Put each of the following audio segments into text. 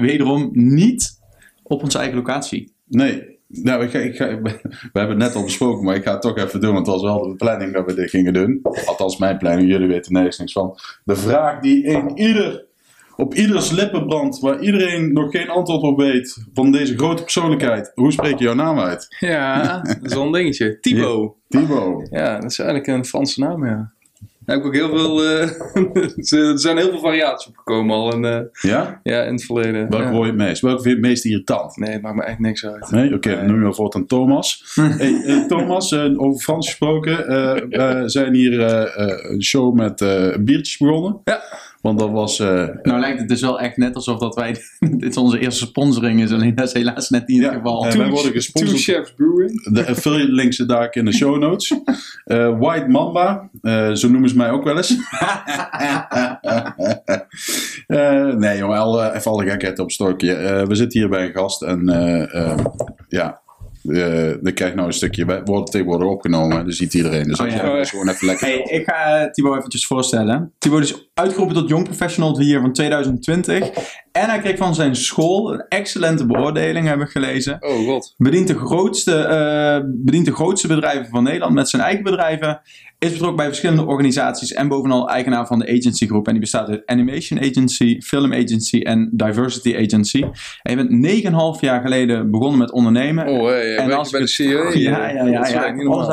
wederom niet op onze eigen locatie. Nee, nou, ik ga, ik ga, we hebben het net al besproken, maar ik ga het toch even doen, want het was wel de planning dat we dit gingen doen. Althans, mijn planning, jullie weten nergens niks van. De vraag die in ieder, op ieders lippen brandt, waar iedereen nog geen antwoord op weet van deze grote persoonlijkheid. Hoe spreek je jouw naam uit? Ja, zo'n dingetje. Thibaut. Thibaut. Ja, dat is eigenlijk een Franse naam, ja. Daar heb ik ook heel veel, eh, er zijn heel veel variaties opgekomen al in, eh, Ja? ja, in het verleden. Welke ja. hoor je het meest? Welke vind je het meest irritant? Nee, het maakt me echt niks uit. Nee? Oké, dan noem je voortaan Thomas. hey, hey, Thomas, eh, over Frans gesproken. we zijn hier een show met biertjes begonnen. Ja. Want dat was... eh, Nou lijkt het dus wel echt net alsof dat wij, dit onze eerste sponsoring is, alleen dat is helaas net niet het Ja, geval. wij worden gesponsord. Two Chefs Brewing. De affiliate link zit daar in de show notes. Eh, White Mamba, eh, zo noemen ze mij ook wel eens. Eh, nee jongen, al, eh, even alle gekheid op stokje. Eh, we zitten hier bij een gast en ja, eh dan krijg nou een stukje. Worden tegenwoordig opgenomen, dus ziet iedereen. Dus Oh, als ja. jij gewoon even lekker... Hey, ik ga uh, Thibaut eventjes voorstellen. Thibaut is uitgeroepen tot Young Professional of Year van 2020. En hij kreeg van zijn school een excellente beoordeling, heb ik gelezen. Oh god. Bedient de, grootste, eh, bedient de grootste bedrijven van Nederland met zijn eigen bedrijven. Is betrokken bij verschillende organisaties en bovenal eigenaar van de agency groep. En die bestaat uit Animation Agency, Film Agency en Diversity Agency. En je bent 9,5 jaar geleden begonnen met ondernemen. Oh, hey, En als bij ik de CEO. Ja, ja, ja. Ja, alles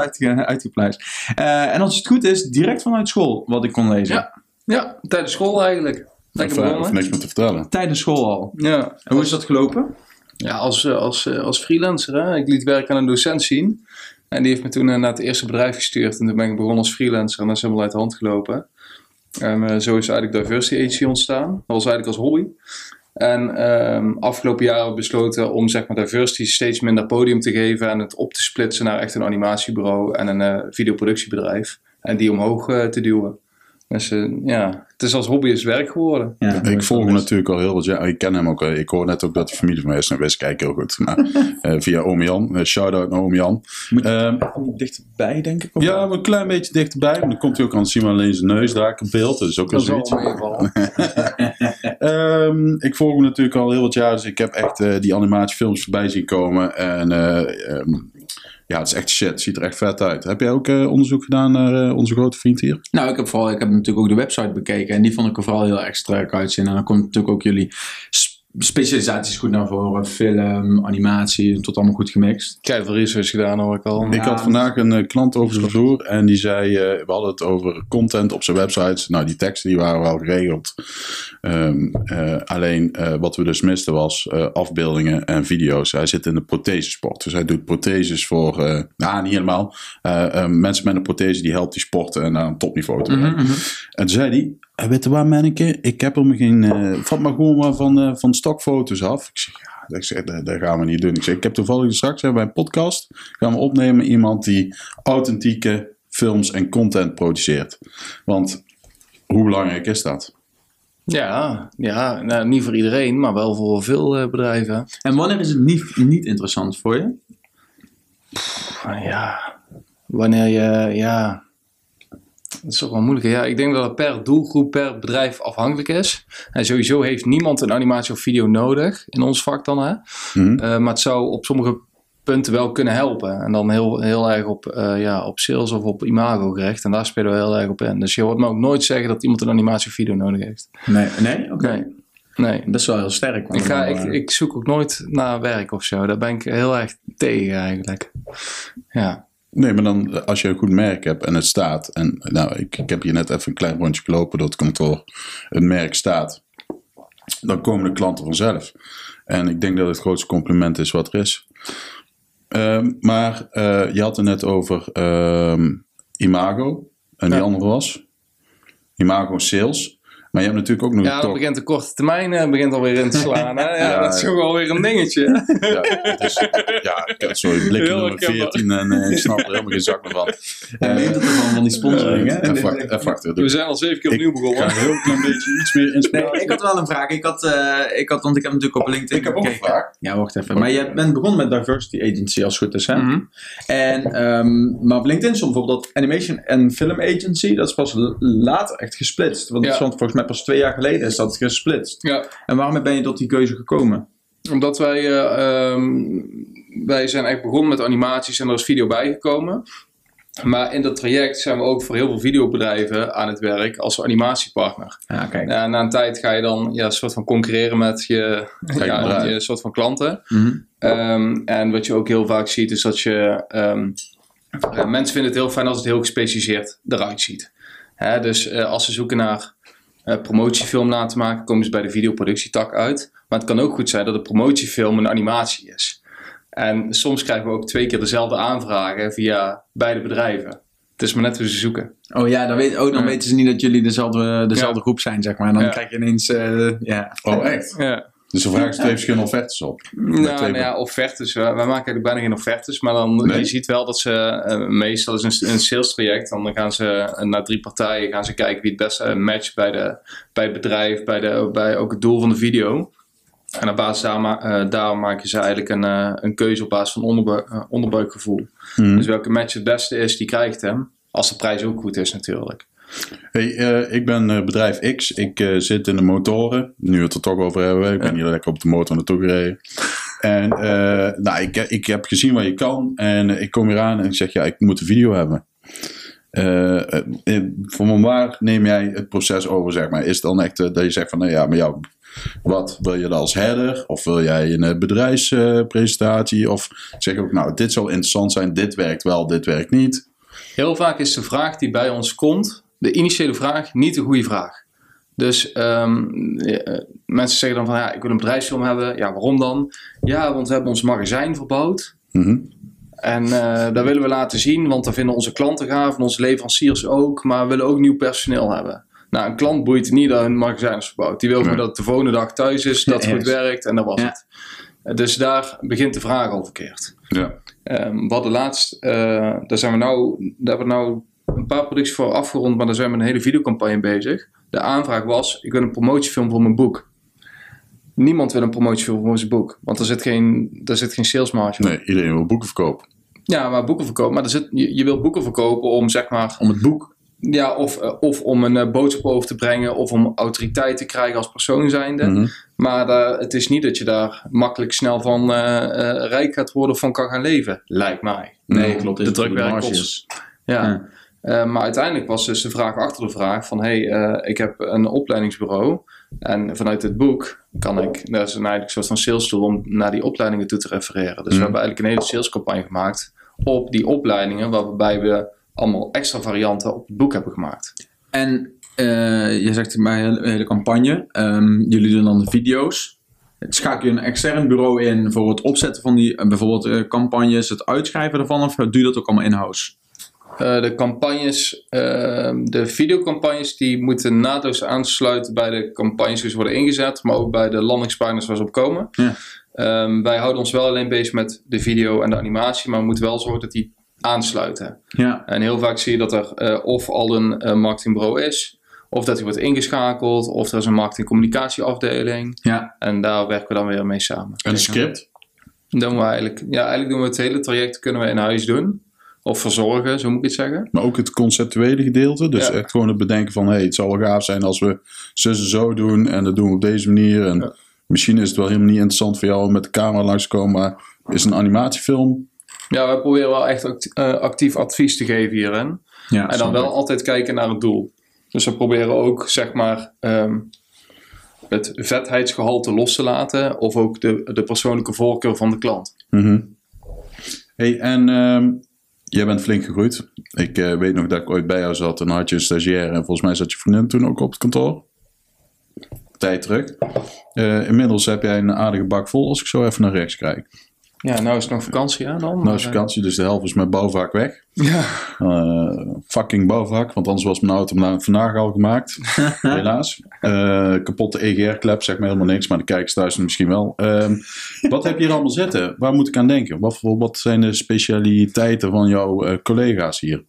uitgepluist. Eh, en als het goed is, direct vanuit school, wat ik kon lezen. Ja. Ja, tijdens school eigenlijk. Of, of niks meer te vertellen. Tijdens school al. Ja. En hoe is dat gelopen? Ja, als, eh, als, eh, als freelancer. Hè? Ik liet werk aan een docent zien. En die heeft me toen eh, naar het eerste bedrijf gestuurd. En toen ben ik begonnen als freelancer. En dat is helemaal uit de hand gelopen. En eh, zo is eigenlijk Diversity Agency ontstaan. Dat was eigenlijk als hobby. En ehm, afgelopen jaar hebben we besloten om zeg maar, diversity steeds minder podium te geven. En het op te splitsen naar echt een animatiebureau en een eh, videoproductiebedrijf. En die omhoog te duwen. Dus ja, het is als hobby is werk geworden. Ja, Ik volg hem natuurlijk al heel wat jaar. Ik ken hem ook. Ik hoor net ook dat hij familie van mij is. Wist eigenlijk heel goed. Maar, eh, via Oom Jan. Eh, Shout-out naar Oom Jan. Moet je Ehm, dichterbij, denk ik? Of ja, maar een klein beetje dichterbij. Maar dan komt hij ook aan zien we alleen zijn neus daar in beeld. Dat is ook Dat zoiets. wel meevallen. Ehm, ik volg hem natuurlijk al heel wat jaar. Dus ik heb echt eh, die animatiefilms voorbij zien komen. En eh, ehm, ja, het is echt shit. Ziet er echt vet uit. Heb jij ook eh, onderzoek gedaan naar eh, onze grote vriend hier? Nou, ik heb, vooral, ik heb natuurlijk ook de website bekeken. En die vond ik er vooral heel sterk uitzien. En dan komt natuurlijk ook jullie sp- specialisaties goed naar voren. Film, animatie, tot allemaal goed gemixt. Ik heb veel research gedaan hoor ik al. Ik had vandaag een eh, klant over de vloer en die zei, eh, we hadden het over content op zijn websites. Nou, die teksten die waren wel geregeld. Ehm, eh, alleen eh, wat we dus misten was eh, afbeeldingen en video's. Hij zit in de prothesesport, dus hij doet protheses voor, eh nou niet helemaal, mensen met een prothese die helpt die sporten en naar een topniveau te brengen. En toen zei hij, "Eh, weet je waar manneke, ik heb er me geen, eh vat maar gewoon maar van, eh, van stokfoto's af. Ik zeg, ja, ik zeg, dat, dat gaan we niet doen. Ik zeg, ik heb toevallig straks bij een podcast, gaan we opnemen met iemand die authentieke films en content produceert. Want hoe belangrijk is dat? Ja, ja nou, niet voor iedereen, maar wel voor veel bedrijven. En wanneer is het niet, niet interessant voor je? Ja, wanneer je, ja, dat is toch wel moeilijk. Ja, ik denk dat het per doelgroep, per bedrijf afhankelijk is. En sowieso heeft niemand een animatie of video nodig in ons vak dan. Hè? Mhm. Eh, maar het zou op sommige punten wel kunnen helpen. En dan heel, heel erg op, eh, ja, op sales of op imago gericht. En daar spelen we heel erg op in. Dus je hoort me ook nooit zeggen dat iemand een animatie of video nodig heeft. Nee, nee? Oké. Nee. Nee. Dat is wel heel sterk. Ik, ga, ik, eh, ik zoek ook nooit naar werk of zo. Daar ben ik heel erg tegen eigenlijk. Ja. Nee, maar dan als je een goed merk hebt en het staat. En nou, ik, ik heb hier net even een klein rondje gelopen door het kantoor. Het merk staat. Dan komen de klanten vanzelf. En ik denk dat het grootste compliment is wat er is. Ehm, maar eh, je had het net over ehm, Imago. En die Ja. andere was? Imago Sales. Maar je hebt natuurlijk ook nog Ja, een dan begint de korte termijn eh, begint alweer in te slaan. Hè? Ja, Ja, dat is toch wel weer een dingetje. Ja, dus, ja, ik zo blik nummer herkenbaar. 14 en eh, ik snap er helemaal geen zak meer van. Leent het ervan van die sponsoring, hè? Even wachten, even wachten. We zijn al zeven keer opnieuw Ik ga begonnen. een heel klein beetje iets meer inspiratie. Nee, ik had wel een vraag. Ik had, eh, ik had, want ik heb natuurlijk op LinkedIn Ik heb ook een vraag. Ja, wacht even. Maar je bent begonnen met Diversity Agency als het goed is, hè? Mhm. En, ehm, maar op LinkedIn stond bijvoorbeeld dat Animation en Film Agency, dat is pas later echt gesplitst. Want Ja. er stond volgens mij pas twee jaar geleden is dat gesplitst. Ja, En waarom ben je tot die keuze gekomen? omdat wij, eh, ehm, wij zijn echt begonnen met animaties en er is video bijgekomen. Maar in dat traject zijn we ook voor heel veel videobedrijven aan het werk als animatiepartner. Ja, kijk. Ja, na een tijd ga je dan ja, een soort van concurreren met je, ja, je soort van klanten. Mhm. Ehm, en wat je ook heel vaak ziet, is dat je. ehm, eh, mensen vinden het heel fijn als het heel gespecialiseerd eruit ziet. Hè, dus eh, als ze zoeken naar eh, promotiefilm na te maken, komen ze bij de videoproductietak uit. Maar het kan ook goed zijn dat een promotiefilm een animatie is. En soms krijgen we ook twee keer dezelfde aanvragen via beide bedrijven. Het is maar net hoe ze zoeken. Oh ja, dan, weet, oh, dan Ja. weten ze niet dat jullie dezelfde, dezelfde Ja. groep zijn, zeg maar. En dan Ja. krijg je ineens, eh, ja. Oh, echt? Ja. Dus ze vragen ze twee verschillende offertes op. Nou, nou ja, offertes. Wij wij maken eigenlijk bijna geen offertes, maar dan Nee. je ziet wel dat ze eh, meestal is een, een sales traject. Dan gaan ze eh, naar drie partijen gaan ze kijken wie het beste matcht bij, de, bij het bedrijf, bij, de, bij ook het doel van de video. En op basis daar, eh, daar maken ze eigenlijk een, een keuze op basis van onderbu- onderbuikgevoel. Mhm. Dus welke match het beste is, die krijgt hem. Als de prijs ook goed is natuurlijk. Hey, eh, ik ben eh, bedrijf X. Ik eh, zit in de motoren. Nu we het er toch over hebben. Ik ben hier lekker op de motor naartoe gereden. En nou, ik, ik heb gezien wat je kan. En ik kom hier aan en ik zeg, ja, ik moet een video hebben. Van waar neem jij het proces over, zeg maar? Is het dan echt dat je zegt van, nou ja, maar jou, wat wil je dan als header? Of wil jij een bedrijfspresentatie? of zeg je ook, nou, dit zou interessant zijn. Dit werkt wel, dit werkt niet. Heel vaak is de vraag die bij ons komt, de initiële vraag, niet de goede vraag. Dus ehm, eh, mensen zeggen dan van ja, ik wil een bedrijfsfilm hebben. Ja, waarom dan? Ja, want we hebben ons magazijn verbouwd. Mhm. En eh dat willen we laten zien, want dat vinden onze klanten gaaf en onze leveranciers ook. Maar we willen ook nieuw personeel hebben. Nou, een klant boeit het niet dat hun magazijn is verbouwd. Die wil gewoon dat het de volgende dag thuis is, dat het goed werkt en dat was Ja. het. Dus daar begint de vraag al verkeerd. Ja. We hadden laatst, eh, daar zijn we nou, daar hebben we nou een paar producties voor afgerond, maar daar zijn we met een hele videocampagne bezig. De aanvraag was, ik wil een promotiefilm voor mijn boek. Niemand wil een promotiefilm voor zijn boek, want er zit geen, er zit geen salesmarge. Nee, iedereen wil boeken verkopen. Ja, maar boeken verkopen, maar er zit, je, je wil boeken verkopen om zeg maar, Om het boek. ja, of, eh, of om een eh, boodschap over te brengen, of om autoriteit te krijgen als persoon zijnde. Mhm. Maar eh, het is niet dat je daar makkelijk snel van rijk gaat worden of van kan gaan leven, lijkt mij. Nee, klopt. De is drukwerk marges. kost. Ja. Ja. Eh, maar uiteindelijk was dus de vraag achter de vraag van... hey, eh, ik heb een opleidingsbureau en vanuit het boek kan ik... Dat is een eigenlijk een soort van sales tool om naar die opleidingen toe te refereren. Dus we hebben eigenlijk een hele salescampagne gemaakt op die opleidingen... waarbij we allemaal extra varianten op het boek hebben gemaakt. En eh, je zegt bij een hele, hele campagne, ehm, jullie doen dan de video's. Schakel je een extern bureau in voor het opzetten van die bijvoorbeeld campagnes, het uitschrijven ervan, of doe je dat ook allemaal in-house? Eh, de campagnes, eh, de videocampagnes, die moeten naadloos aansluiten bij de campagnes die worden ingezet, maar ook bij de landingspagina's waar ze op komen. Ja. Ehm, wij houden ons wel alleen bezig met de video en de animatie, maar we moeten wel zorgen dat die aansluiten. Ja. En heel vaak zie je dat er eh, of al een eh, marketingbureau is, of dat die wordt ingeschakeld, of er is een marketingcommunicatieafdeling. Ja. En daar werken we dan weer mee samen. Een script. Dan doen we eigenlijk, ja, eigenlijk doen we het hele traject kunnen we in huis doen. Of verzorgen, zo moet ik het zeggen. Maar ook het conceptuele gedeelte. Dus Ja. echt gewoon het bedenken van... Hey, het zou wel gaaf zijn als we zus en zo doen. En dat doen we op deze manier. En Ja. misschien is het wel helemaal niet interessant voor jou om met de camera langs te komen. Maar is een animatiefilm... Ja, wij proberen wel echt act- eh, actief advies te geven hierin. ja En dan wel altijd kijken naar het doel. Dus we proberen ook, zeg maar, ehm, het vetheidsgehalte los te laten. Of ook de, de persoonlijke voorkeur van de klant. Mhm. Hey, en ehm, jij bent flink gegroeid. Ik eh, weet nog dat ik ooit bij jou zat. En had je een stagiair. En volgens mij zat je vriendin toen ook op het kantoor. Tijd terug. Eh, inmiddels heb jij een aardige bak vol als ik zo even naar rechts kijk. Ja, nou is het nog vakantie, ja dan. Nou is vakantie, dus de helft is met bouwvak weg. Ja. Eh, fucking bouwvak, want anders was mijn auto vandaag- vandaag al gemaakt. Helaas. Eh, kapotte EGR-klep, zegt me helemaal niks, maar de kijkers thuis misschien wel. Ehm, wat heb je hier allemaal zitten? Waar moet ik aan denken? Wat, wat zijn de specialiteiten van jouw eh, collega's hier?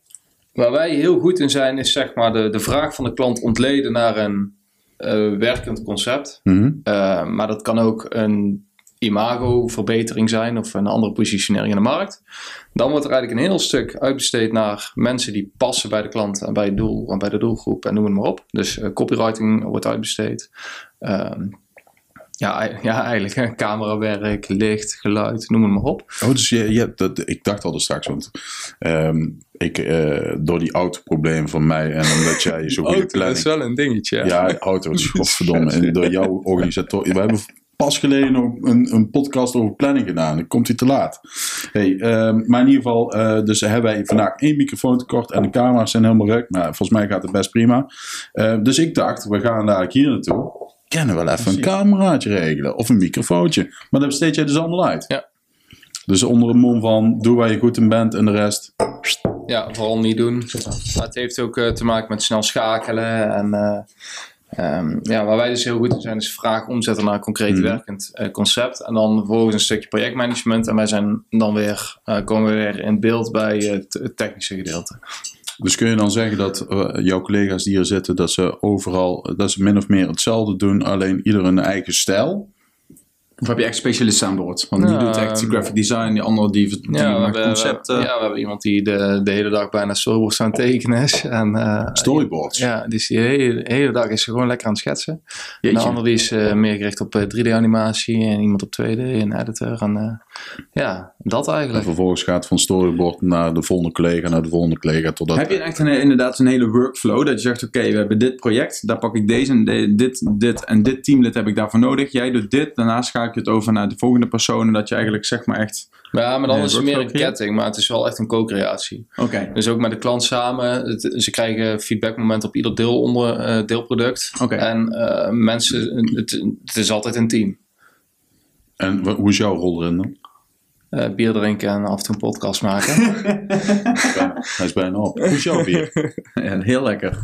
Waar wij heel goed in zijn, is zeg maar de, de vraag van de klant ontleden naar een eh, werkend concept. Mhm. Eh, maar dat kan ook een imagoverbetering zijn of een andere positionering in de markt. Dan wordt er eigenlijk een heel stuk uitbesteed naar mensen die passen bij de klant en bij het doel en bij de doelgroep en noem het maar op. Dus eh, copywriting wordt uitbesteed. Ehm, ja, ja, eigenlijk camerawerk, licht, geluid, noem het maar op. Oh, dus je, je dat, ik dacht al dus straks, want ehm, ik, eh, door die autoprobleem van mij en omdat jij zo goede Oh, dat is wel een dingetje. Ja. Ja, auto's, godverdomme. En door jouw organisator... We hebben pas geleden nog een, een podcast over planning gedaan. Dan komt hij te laat. Hey, ehm, maar in ieder geval, eh, dus hebben wij vandaag één microfoon tekort en de camera's zijn helemaal ruk. Maar volgens mij gaat het best prima. Eh, dus ik dacht, we gaan dadelijk hier naartoe. Kunnen we wel even een cameraatje regelen of een microfoontje. Maar dan besteed jij dus allemaal uit. Ja. Dus onder een mom van, doe waar je goed in bent en de rest... Ja, vooral niet doen. Maar het heeft ook eh, te maken met snel schakelen. En eh, ehm, ja, waar wij dus heel goed in zijn, is vragen omzetten naar een concreet Mhm. werkend eh, concept. En dan vervolgens een stukje projectmanagement. En wij zijn dan weer, eh, komen we weer in beeld bij het, het technische gedeelte. Dus kun je dan zeggen dat eh, jouw collega's die hier zitten, dat ze overal, dat ze min of meer hetzelfde doen, alleen ieder een eigen stijl? Of heb je echt specialisten aan boord? Want die Ja, doet echt ehm, graphic design, die andere die, die Ja, we maakt concepten. ja, we hebben iemand die de, de hele dag bijna storyboards aan het tekenen is. En, eh, Storyboards. Ja, dus die hele, hele dag is ze gewoon lekker aan het schetsen. En de Jeetje. andere die is eh, meer gericht op eh, 3D-animatie en iemand op 2D en editor. En eh, ja, dat En eigenlijk. vervolgens gaat van storyboard naar de volgende collega, naar de volgende collega, totdat... Heb je echt een, inderdaad een hele workflow dat je zegt, oké, we hebben dit project, daar pak ik deze en de- dit, dit en dit teamlid heb ik daarvoor nodig. Jij doet dit, daarna het over naar de volgende personen, dat je eigenlijk zeg maar echt, Ja, maar dan is het meer een ketting, maar het is wel echt een co-creatie. oké, Dus ook met de klant samen. Het- ze krijgen feedbackmoment op ieder deel onder, eh, deelproduct. Oké. En eh, mensen, het, het is altijd een team. En hoe is jouw rol erin dan? Eh, bier drinken en af en toe een podcast maken. Hij is bijna op. Hoe is jouw bier? ja, heel lekker.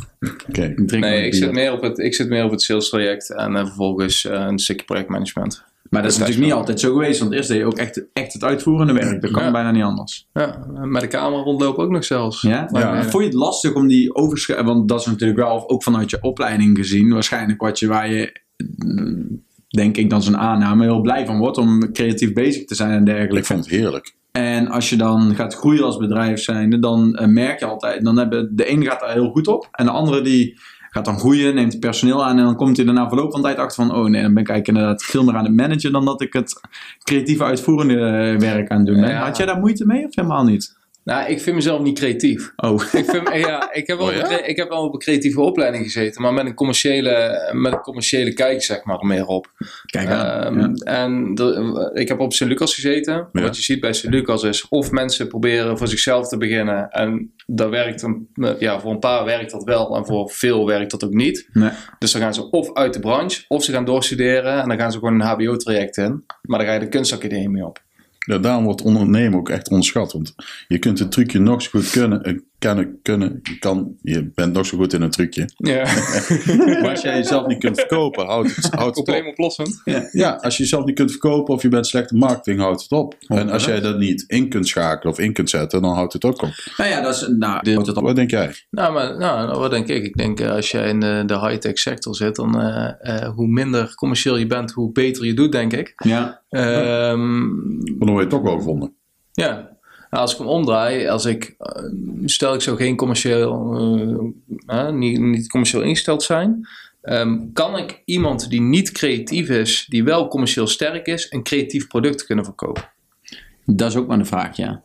Oké. Ik drink Nee, ik bier. zit, meer op het, ik zit meer op het sales traject en vervolgens eh, een stukje projectmanagement. Maar dat is natuurlijk niet altijd zo geweest, want eerst deed je ook echt, echt het uitvoerende werk. Dat kan Ja. bijna niet anders. Ja, met de camera rondlopen ook nog zelfs. Ja? Eh, Vond je het lastig om die overschrijving, want dat is natuurlijk wel ook vanuit je opleiding gezien, waarschijnlijk wat je waar je, mm, denk ik dan zo'n aanname, heel blij van wordt om creatief bezig te zijn en Ik dergelijke. vond het heerlijk. En als je dan gaat groeien als bedrijf zijnde, dan eh, merk je altijd, dan hebben de een gaat daar heel goed op en de andere die gaat dan groeien, neemt personeel aan en dan komt hij daarna verloop van tijd achter van, oh nee, dan ben ik eigenlijk inderdaad veel meer aan het managen dan dat ik het creatieve uitvoerende eh, werk aan het doen ben. Ja. Had jij daar moeite mee of helemaal niet? Nou, ik vind mezelf niet creatief. Oh, ik, vind, ja, ik, heb wel Oh, ja? een ik heb wel op een creatieve opleiding gezeten, maar met een commerciële, met een commerciële kijk zeg maar er meer op. kijk aan. Ehm, Ja. En de- ik heb op St. Lucas gezeten. Ja. Wat je ziet bij St. Lucas is of mensen proberen voor zichzelf te beginnen. En dat werkt een, ja, voor een paar werkt dat wel en voor veel werkt dat ook niet. Nee. Dus dan gaan ze of uit de branche of ze gaan doorstuderen en dan gaan ze gewoon een HBO-traject in. Maar dan ga je de kunstacademie op. Ja, daarom wordt ondernemen ook echt onderschat. Want je kunt een trucje nog zo goed kunnen. Kennen, kunnen je, kan, je bent nog zo goed in een trucje. Ja, Maar als jij jezelf niet kunt verkopen, houdt het, houdt het op. probleem oplossend. Ja, als je jezelf niet kunt verkopen of je bent slecht in marketing, houdt het op. En als jij dat niet in kunt schakelen of in kunt zetten, dan houdt het ook op. Nou ja, dat is, nou, dit Wat denk jij? Nou, maar nou, nou, wat denk ik? Ik denk eh, als jij in de, de high-tech sector zit, dan eh, eh, hoe minder commercieel je bent, hoe beter je doet, denk ik. Ja, Ehm, Dan word je het toch wel gevonden. Ja, nou, als ik hem omdraai, als ik, eh, stel ik zou geen commercieel, eh, eh, niet, niet commercieel ingesteld zijn, ehm, kan ik iemand die niet creatief is, die wel commercieel sterk is, een creatief product kunnen verkopen? dat is ook maar de vraag, ja.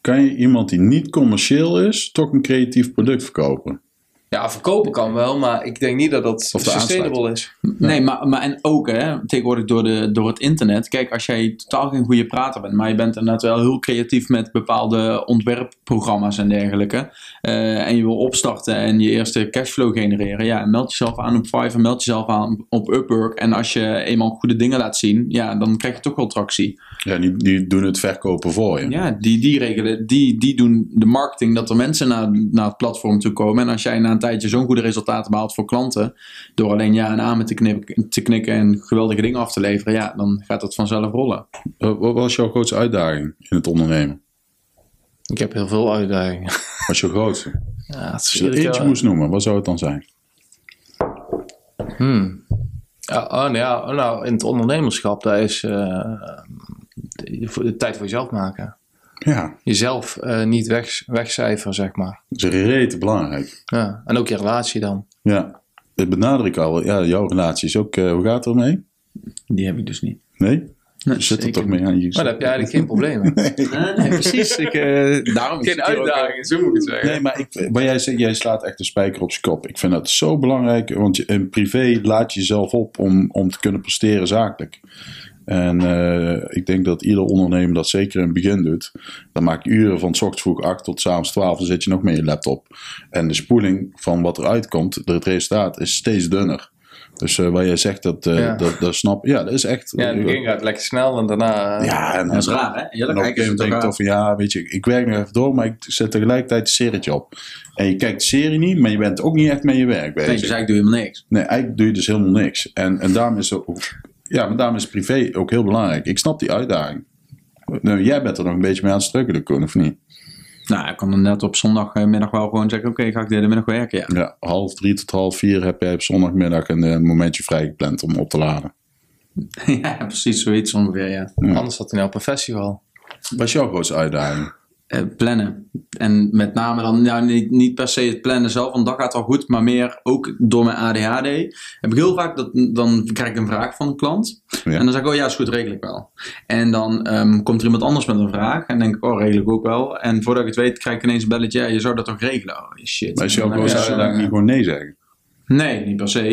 Kan je iemand die niet commercieel is, toch een creatief product verkopen? Ja, verkopen kan wel, maar ik denk niet dat dat Of sustainable is. Nee, maar, maar en ook hè, tegenwoordig door, de, door het internet. Kijk, als jij totaal geen goede prater bent, maar je bent inderdaad wel heel creatief met bepaalde ontwerpprogramma's en dergelijke. eh, en je wil opstarten en je eerste cashflow genereren. Ja, meld jezelf aan op Fiverr, meld jezelf aan op Upwork. En als je eenmaal goede dingen laat zien, ja, dan krijg je toch wel tractie. Ja, die, die doen het verkopen voor je. Ja, die, die regelen, die, die doen de marketing dat er mensen naar, naar het platform toe komen. En als jij na een tijdje zo'n goede resultaten behaalt voor klanten, door alleen ja en amen te, knip- te knikken en geweldige dingen af te leveren, ja, dan gaat dat vanzelf rollen. Wat was jouw grootste uitdaging in het ondernemen? Ik heb heel veel uitdagingen. Wat was jouw grootste? Ja, het is Als je er eentje moest noemen, wat zou het dan zijn? Hmm. Ja, oh, nou, ja, nou, in het ondernemerschap, daar is eh, de, de tijd voor jezelf maken. Ja, Jezelf eh, niet weg, wegcijferen, zeg maar. dat is rete belangrijk. Ja. En ook je relatie dan. Ja, dat benadruk ik al. Ja, jouw relatie is ook... eh, hoe gaat het ermee? Die heb ik dus niet. Nee? Nee, Je zit er toch mee aan je... Maar daar heb je eigenlijk geen problemen. Nee, nee, precies. Ik, daarom is geen ook- uitdaging, zo moet ik het zeggen. Nee, maar ik, maar jij, zegt, jij slaat echt de spijker op zijn kop. Ik vind dat zo belangrijk, want je, in privé laat je jezelf op om, om te kunnen presteren zakelijk. En eh, ik denk dat ieder ondernemer dat zeker in het begin doet. Dan maak je uren van 's ochtends vroeg 8 tot 's avonds 12, dan zit je nog met je laptop. En de spoeling van wat eruit komt, het resultaat is steeds dunner. Dus eh waar jij zegt dat, eh, Ja. dat, dat snap Ja, dat is echt. Ja, in het begin gaat het lekker snel en daarna... Ja, en, Dat is raar, hè? en op een denk ik toch van ja, weet je, ik werk nog even door, maar ik zet tegelijkertijd een serietje op. En je kijkt de serie niet, maar je bent ook niet echt met je werk bezig. Nee, dus eigenlijk doe je helemaal niks. Nee, eigenlijk doe je dus helemaal niks. En, en daarom is het, ja, maar daarom is privé ook heel belangrijk. Ik snap die uitdaging. Nou, jij bent er nog een beetje mee aan het struggelen, Koen, of niet? Nou, ik kan dan net op zondagmiddag wel gewoon zeggen, oké, ga ik de hele middag werken, ja. Ja, half drie tot half vier heb jij op zondagmiddag een, eh, momentje vrijgepland om op te laden. ja, precies, zoiets ongeveer, ja. Anders had hij nou op een festival. Wat is jouw grootste uitdaging? Eh, plannen. En met name dan nou, niet, niet per se het plannen zelf, want dat gaat wel goed, maar meer ook door mijn ADHD. Heb ik heel vaak, dat, dan krijg ik een vraag van een klant. Ja. En dan zeg ik, oh ja, is goed, regel ik wel. En dan ehm, komt er iemand anders met een vraag. En dan denk ik, oh, regel ik ook wel. En voordat ik het weet, krijg ik ineens een belletje, ja, je zou dat toch regelen? Oh, shit. Maar is grootste je zo'n, uitdaging niet eh, gewoon nee zeggen? Nee, niet per se.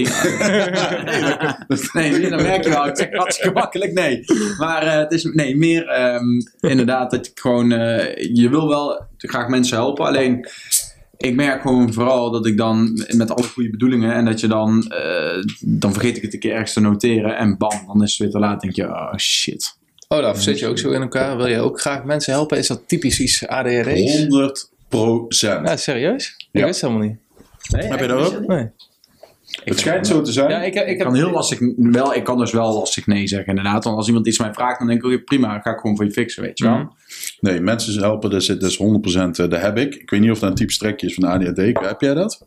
nee, nee, dan merk je wel. Ik zeg hartstikke makkelijk nee. Maar eh, het is nee, meer ehm, inderdaad dat ik gewoon... eh, je wil wel graag mensen helpen. Alleen, ik merk gewoon vooral dat ik dan met alle goede bedoelingen... en dat je dan... eh, dan vergeet ik het een keer ergens te noteren. En bam, dan is het weer te laat. denk je, oh shit. Oh, daar zit je ook zo in elkaar. Wil je ook graag mensen helpen? Is dat typisch iets ADHD's? 100 procent. Ja, serieus? Ik Ja. wist helemaal niet. Heb je dat ook? Nee. Het schijnt zo te zijn. Ja, ik, ik Ik heb... kan heel lastig, wel, ik kan dus wel lastig nee zeggen inderdaad. Want als iemand iets mij vraagt, dan denk ik, oké, prima, ga ik gewoon voor je fixen, weet je wel. Mhm. Nee, mensen helpen, dat zit dus 100%. eh, Dat heb ik. Ik weet niet of dat een type strekje is van ADHD. Heb jij dat?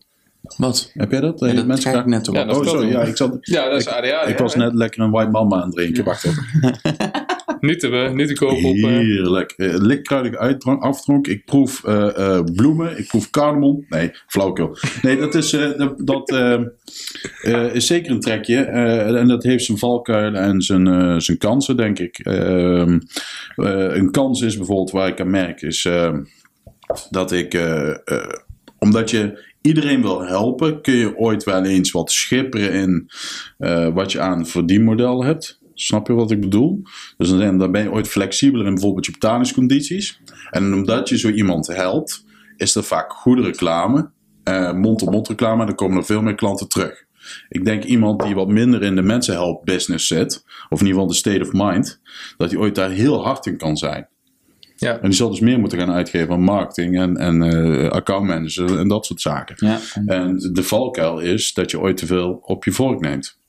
Wat? Heb jij dat? Ja, Eh, dat mensen krijg ik net op. Ja, Oh, sorry. Ja, ik, zat, Ja, dat is ADHD. ik was hè? net lekker een white mama aan het drinken. Wacht even. Niet te, te koop op... eh, Heerlijk. Eh, uitdrank, afdronk. Ik proef eh, bloemen. Ik proef cardamom. Nee, flauwkul. Nee, dat is, dat, is zeker een trekje. En dat heeft zijn valkuilen en zijn, zijn kansen, denk ik. Ehm, eh, een kans is bijvoorbeeld waar ik aan merk, is eh, dat ik, omdat je iedereen wil helpen, kun je ooit wel eens wat schipperen in wat je aan verdienmodel hebt. Snap je wat ik bedoel? Dus dan, dan ben je ooit flexibeler in bijvoorbeeld je betalingscondities. En omdat je zo iemand helpt, is er vaak goede reclame, eh, mond-op-mond reclame, en dan komen er veel meer klanten terug. Ik denk iemand die wat minder in de mensenhelp business zit, of in ieder geval de state of mind, dat hij ooit daar heel hard in kan zijn. Ja. En die zal dus meer moeten gaan uitgeven aan marketing en, en accountmanager en dat soort zaken. Ja. En de valkuil is dat je ooit te veel op je vork neemt.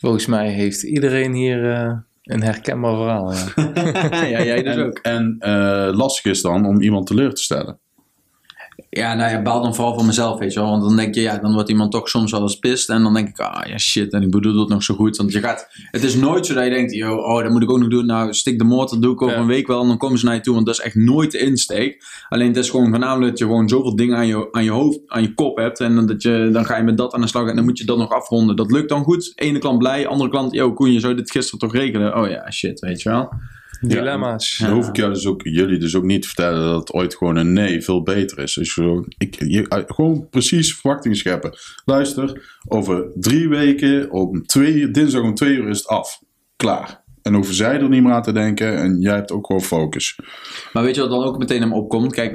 Volgens mij heeft iedereen hier eh, een herkenbaar verhaal. Ja. ja, jij dus En, ook. en eh, lastig is dan om iemand teleur te stellen. Ja, nou ja, baal dan vooral van mezelf, weet je wel. Want dan denk je, ja, dan wordt iemand toch soms wel eens pist. En dan denk ik, ah ja, shit, en ik bedoel het nog zo goed. Want je gaat, het is nooit zo dat je denkt, yo, oh, dat moet ik ook nog doen. Nou, stik de moord, dat doe ik over Ja. een week wel. En dan komen ze naar je toe, want dat is echt nooit de insteek. Alleen het is gewoon voornamelijk dat je gewoon zoveel dingen aan je, aan je hoofd, aan je kop hebt. En dat je, dan ga je met dat aan de slag en dan moet je dat nog afronden. Dat lukt dan goed. Ene klant blij, andere klant, yo, Koen, je zou dit gisteren toch regelen? Oh ja, shit, weet je wel. Dilemma's. Dan hoef ik jou dus ook, jullie dus ook niet te vertellen dat het ooit gewoon een nee veel beter is. Dus ik, je, eh, gewoon precies verwachtingen scheppen. Luister, over drie weken, om twee, dinsdag om twee uur is het af. Klaar. En hoeven zij er niet meer aan te denken en jij hebt ook gewoon focus. Maar weet je wat dan ook meteen hem opkomt? Kijk,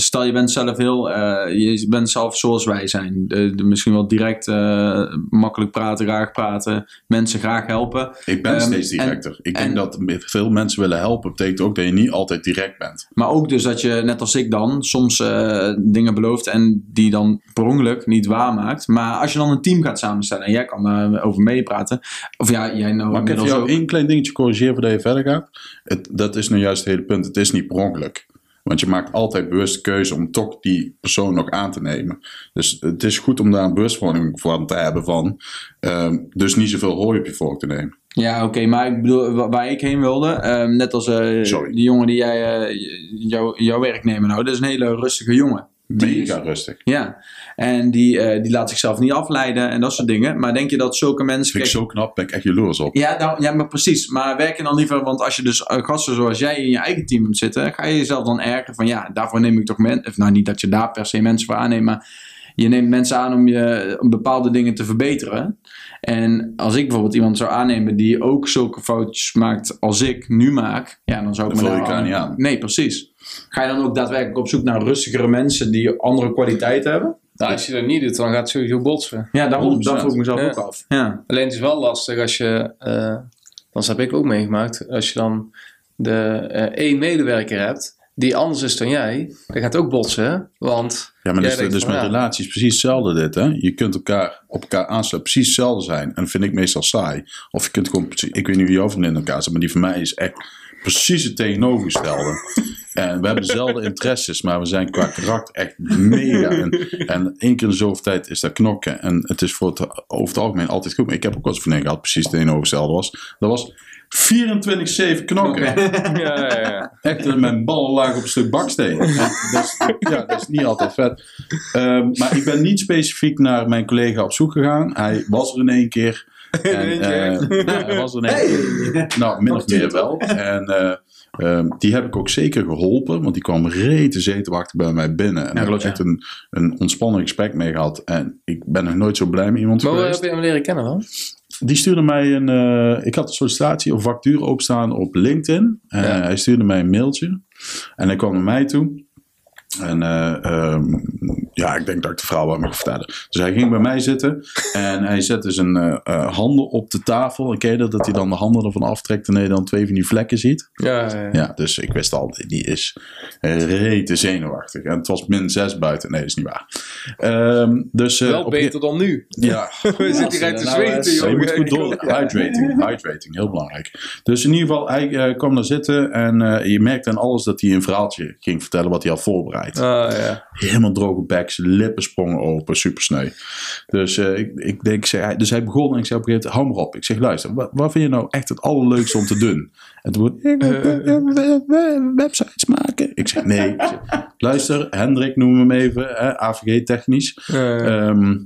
stel je bent zelf heel, eh, je bent zelf zoals wij zijn. Misschien wel direct eh, makkelijk praten, graag praten, mensen graag helpen. Ik ben Ehm, steeds en- directer. ik denk en- dat veel mensen willen helpen. betekent ook dat je niet altijd direct bent. Maar ook dus dat je, net als ik dan, soms eh, dingen belooft en die dan per ongeluk niet waarmaakt. Maar als je dan een team gaat samenstellen en jij kan daar over meepraten. Of ja, jij nou Maar ik heb inmiddels jou ook. Klein dingetje corrigeren voordat je verder gaat. Het, dat is nou juist het hele punt. Het is niet per ongeluk. Want je maakt altijd bewust de keuze om toch die persoon nog aan te nemen. Dus het is goed om daar een bewustwording van te hebben van. ehm, dus niet zoveel hooi op je vork te nemen. Ja, oké, maar ik bedoel, wa- waar ik heen wilde, ehm, net als eh, die jongen die jij, jou, jouw werknemer nou, dat is een hele rustige jongen. Is- Mega rustig. Ja, en die, eh, die laat zichzelf niet afleiden en dat soort dingen. Maar denk je dat zulke mensen... Vind ik kijk, zo knap, ben ik echt jaloers op. ja, nou, ja, maar precies. Maar werk je dan liever, want als je dus eh, gasten zoals jij in je eigen team moet zitten, ga je jezelf dan ergeren van ja, daarvoor neem ik toch mensen, nou niet dat je daar per se mensen voor aanneemt, maar je neemt mensen aan om je om bepaalde dingen te verbeteren. En als ik bijvoorbeeld iemand zou aannemen die ook zulke foutjes maakt als ik nu maak, ja, dan zou ik me daar aan. Nee, precies. Ga je dan ook daadwerkelijk op zoek naar rustigere mensen die andere kwaliteiten hebben? Nou, als je dat niet doet, dan gaat het sowieso botsen. Ja, daarom, 100%. dat vroeg ik mezelf Ja. ook af. Ja. Alleen het is wel lastig als je, eh dat heb ik ook meegemaakt, als je dan de eh, één medewerker hebt die anders is dan jij, dan gaat het ook botsen. hè? Want Ja, maar dus, dus van, met ja, relaties precies hetzelfde dit. Hè? Je kunt elkaar op elkaar aansluiten, precies hetzelfde zijn. En dat vind ik meestal saai. Of je kunt gewoon, ik weet niet hoe jouw vriendin in elkaar zit, maar die van mij is echt precies het tegenovergestelde. En we hebben dezelfde interesses, maar we zijn qua karakter echt mega. En, en één keer in de zoveel tijd is dat knokken. En het is voor het, over het algemeen altijd goed. Maar ik heb ook wel eens een vriendin gehad, precies het tegenovergestelde was. Dat was 24-7 knokken. ja, ja, ja. Echt eh, mijn ballen lagen op een stuk baksteen. En dat is, ja, dat is niet altijd vet. Ehm, maar ik ben niet specifiek naar mijn collega op zoek gegaan. Hij was er in één keer. En, eh, ja, hij was er één keer. Nou, min of meer wel. En eh, ehm, die heb ik ook zeker geholpen. Want die kwam rete zenuwachtig bij mij binnen. En daar heb ik echt een, een ontspannen gesprek mee gehad. En ik ben nog nooit zo blij met iemand Maar hoe geweest. heb je hem leren kennen dan? Die stuurde mij een. eh, ik had een sollicitatie of vacature openstaan op LinkedIn. Eh, Ja. Hij stuurde mij een mailtje. En hij kwam naar mij toe. En eh, ehm, ja, ik denk dat ik de verhaal wel mag vertellen. Dus hij ging bij mij zitten. En hij zette zijn eh, eh, handen op de tafel. En ken je dat? Dat hij dan de handen ervan aftrekt. En je dan twee van die vlekken ziet. Ja, ja, ja. Ja, dus ik wist al, die is rete zenuwachtig. En het was min 6 buiten. Nee, dat is niet waar. Ehm, dus, eh, Wel op- beter dan nu. Ja, We zitten hier uit te nou, zweten, je joh. moet goed door. Hydrating, hydrating, heel belangrijk. Dus in ieder geval, hij eh, kwam daar zitten en eh, je merkte aan alles dat hij een verhaaltje ging vertellen wat hij had voorbereid. Ah, ja. Helemaal droge bek, zijn lippen sprongen open, super sneu. Dus eh, ik, ik denk, zei, hij- dus hij begon en ik zei op een gegeven moment, hou maar op. Ik zeg, luister, wat, wat vind je nou echt het allerleukste om te doen? En toen wordt, ik eh, websites maken. Ik zeg, nee. Ik zeg, luister, Hendrik, noem hem even, hè, AVG technisch. Ehm,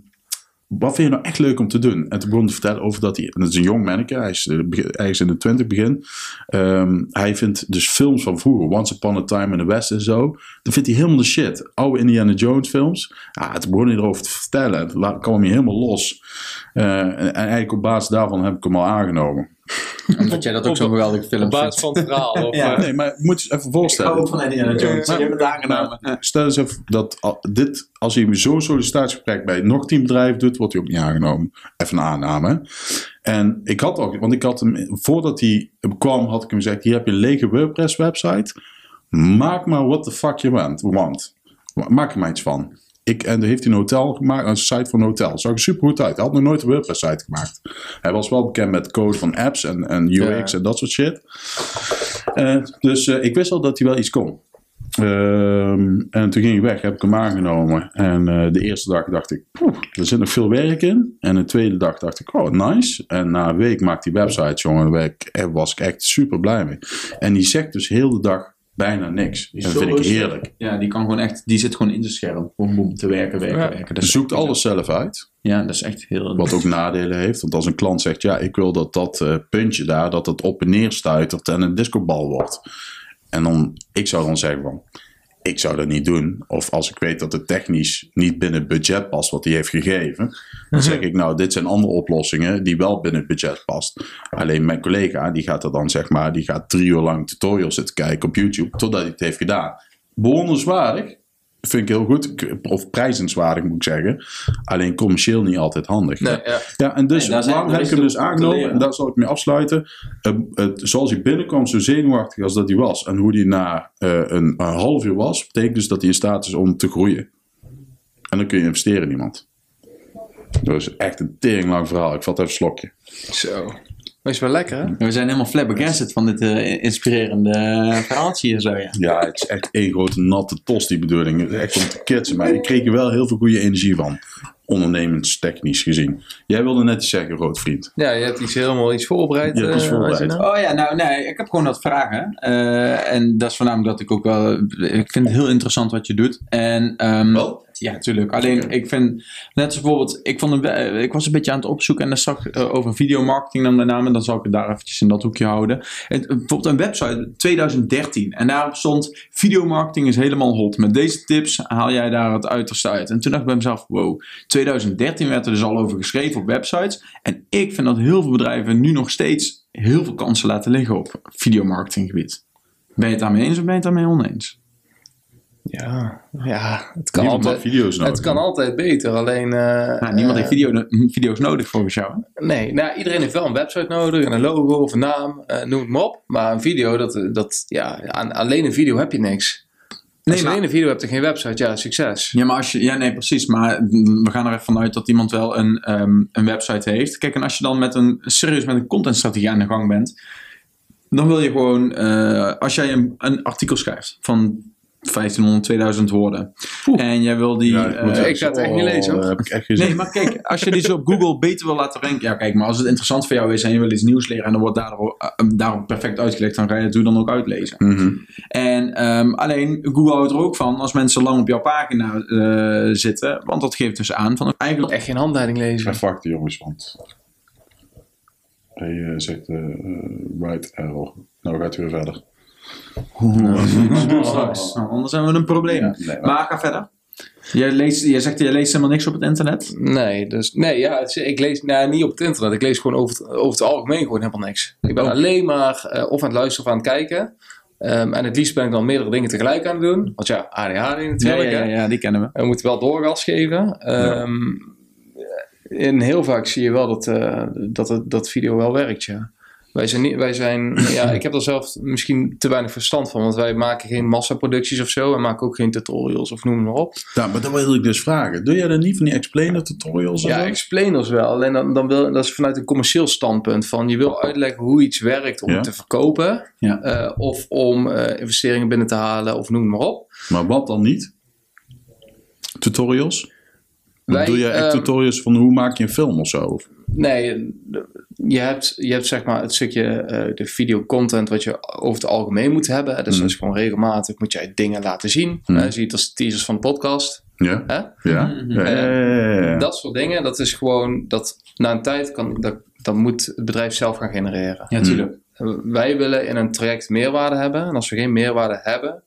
wat vind je nou echt leuk om te doen? En toen begon hij te vertellen over dat hij... Dat is een jong manneke, hij is eh, ergens in de twintig begin. Ehm, hij vindt dus films van vroeger, Once Upon a Time in the West en zo. Dan vindt hij helemaal de shit. Oude Indiana Jones films. Ja, toen begon hij erover te vertellen. La- kwam hij helemaal los. Eh, en eigenlijk op basis daarvan heb ik hem al aangenomen. Omdat jij dat ook zo'n geweldige film Op basis van het verhaal. Of, Ja. eh, Nee, maar je moet je even voorstellen. van Indiana Jones. Maar- Je hebt het aangenomen. Maar stel eens even dat al- dit, als hij zo'n sollicitatiegesprek bij nog tien bedrijven doet, wordt hij ook niet aangenomen. Even een aanname. En ik had ook, want ik had hem, voordat hij kwam, had ik hem gezegd: Hier heb je een lege WordPress website. Maak maar what the fuck je want. want. Maak er maar iets van. Ik, en dan heeft hij een hotel gemaakt, een site voor een hotel. Zag er super goed uit. Hij had nog nooit een WordPress site gemaakt. Hij was wel bekend met code van apps en, en UX Ja. en dat soort shit. Eh, dus eh, ik wist al dat hij wel iets kon. Ehm, en toen ging ik weg, heb ik hem aangenomen. En eh, de eerste dag dacht ik, poeh, er zit nog veel werk in. En de tweede dag dacht ik, oh, nice. En na een week maakte die website, jongen, daar was ik echt super blij mee. En die zegt dus heel de dag bijna niks. Die Dat vind ik heerlijk. Ja, die kan gewoon echt, die zit gewoon in zijn scherm. Boom, boom, te werken, werken, Ja. werken. Dat zoekt alles zelf uit. Ja, dat is echt heel... Wat ook nadelen heeft. Want als een klant zegt, ja, ik wil dat dat eh, puntje daar, dat het op en neer stuitert en een discobal wordt. En dan, ik zou dan zeggen van, ik zou dat niet doen. Of als ik weet dat het technisch niet binnen het budget past wat hij heeft gegeven. Dan zeg ik, nou, dit zijn andere oplossingen die wel binnen het budget past. Alleen mijn collega, die gaat er dan zeg maar, die gaat drie uur lang tutorials zitten kijken op YouTube. Totdat hij het heeft gedaan. Bewonderenswaardig. Vind ik heel goed. Of prijzenswaardig moet ik zeggen. Alleen commercieel niet altijd handig. nee, ja. Ja, en dus Nee, waarom heb ik hem dus aangenomen? En daar zal ik mee afsluiten. Eh, het, zoals hij binnenkwam, zo zenuwachtig als dat hij was. En hoe hij na eh, een, een half uur was, betekent dus dat hij in staat is om te groeien. En dan kun je investeren in iemand. Dat is echt een teringlang verhaal. Ik vat even een slokje. Zo. Is wel lekker, hè? We zijn helemaal flabbergasted van dit eh, inspirerende eh, verhaaltje hier zo, ja. Ja, het is echt één grote natte tos, die bedoeling. Het is Echt om te kitsen. Maar ik kreeg er wel heel veel goede energie van. Ondernemingstechnisch gezien. Jij wilde net iets zeggen, rood vriend. Ja, je hebt iets helemaal iets voorbereid. Je hebt iets eh, voorbereid. Arjuna. Oh ja, nou nee, ik heb gewoon wat vragen. Eh, en dat is voornamelijk dat ik ook wel... Ik vind het heel interessant wat je doet. En, ehm, Wel? Ja, natuurlijk. Alleen, ik vind... Net als bijvoorbeeld... Ik, vond een, we- ik was een beetje aan het opzoeken en dan zag ik eh, over videomarketing dan met name. Dan zal ik het daar eventjes in dat hoekje houden. En, eh, bijvoorbeeld een website 2013. En daarop stond... Videomarketing is helemaal hot. Met deze tips haal jij daar het uiterste uit. En toen dacht ik bij mezelf... Wow, 2013 werd er dus al over geschreven op websites. En ik vind dat heel veel bedrijven nu nog steeds heel veel kansen laten liggen op videomarketinggebied. Ben je het daarmee eens of ben je het daarmee oneens? Ja, ja, het kan Niemand altijd. video's nodig. Het kan altijd beter, alleen... eh, Nou, niemand heeft eh, video, video's nodig volgens jou. Nee, nou, iedereen heeft wel een website nodig en een logo of een naam, eh, noem het maar op. Maar een video, dat, dat, ja, aan, alleen een video heb je niks. Als Nee, je alleen een video hebt en geen website, ja, succes. Ja, maar als je, ja, nee, precies. Maar we gaan er even vanuit dat iemand wel een, ehm, een website heeft. Kijk, en als je dan met een serieus met een contentstrategie aan de gang bent, dan wil je gewoon, eh, als jij een, een artikel schrijft van 1500, 2000 woorden. En jij wil die. Ja, ik, moet eh, ik ga het echt niet lezen, hoor. oh, heb ik echt gezien. Nee, maar kijk, als je die zo op Google beter wil laten ranken. Ja, kijk, maar als het interessant voor jou is en je wil iets nieuws leren en dan wordt daarop, eh, daarop perfect uitgelegd, dan ga je het dan ook uitlezen. Mhm. En ehm, alleen Google houdt er ook van als mensen lang op jouw pagina eh, zitten, want dat geeft dus aan van eigenlijk. Echt geen handleiding lezen. ga fakten, jongens, want hij zegt right error. Nou gaat hij weer verder. Straks. Nou, anders hebben we een probleem. Ja, nee, maar- maar ga verder. Jij, leest, jij zegt je leest helemaal niks op het internet. Nee, dus, nee ja, ik lees nou, niet op het internet. Ik lees gewoon over het, over het algemeen gewoon helemaal niks. Ik ben Oh. alleen maar eh, of aan het luisteren of aan het kijken. Ehm, en het liefst ben ik dan meerdere dingen tegelijk aan het doen. Want ja, ADHD Ja, natuurlijk. ja, hè. ja, ja, die kennen we. We moeten wel doorgas geven. En heel vaak zie je wel dat, eh, dat, dat video wel werkt, ja. Wij zijn, niet, wij zijn ja, ik heb er zelf misschien te weinig verstand van, want wij maken geen massaproducties of zo en maken ook geen tutorials of noem maar op. Ja, maar dan wil ik dus vragen. Doe jij dan niet van die explainer tutorials? Ja, explainers wel. Alleen dan, dan wil, dat is vanuit een commercieel standpunt. Van je wil uitleggen hoe iets werkt om Ja. te verkopen. Ja. eh, of om eh, investeringen binnen te halen of noem maar op. Maar wat dan niet? Tutorials? Wij, Doe jij echt ehm, tutorials van hoe maak je een film of zo? Nee, je hebt, je hebt zeg maar het stukje eh, de video content wat je over het algemeen moet hebben. Dus Mm. dat is gewoon regelmatig moet jij dingen laten zien. Mm. Eh, zie je het als teasers van de podcast. Ja? Hè? Ja? Mhm. Ja, ja. Dat soort dingen, dat is gewoon dat na een tijd kan, dat, dat moet het bedrijf zelf gaan genereren. Ja, tuurlijk. Wij willen in een traject meerwaarde hebben. En als we geen meerwaarde hebben,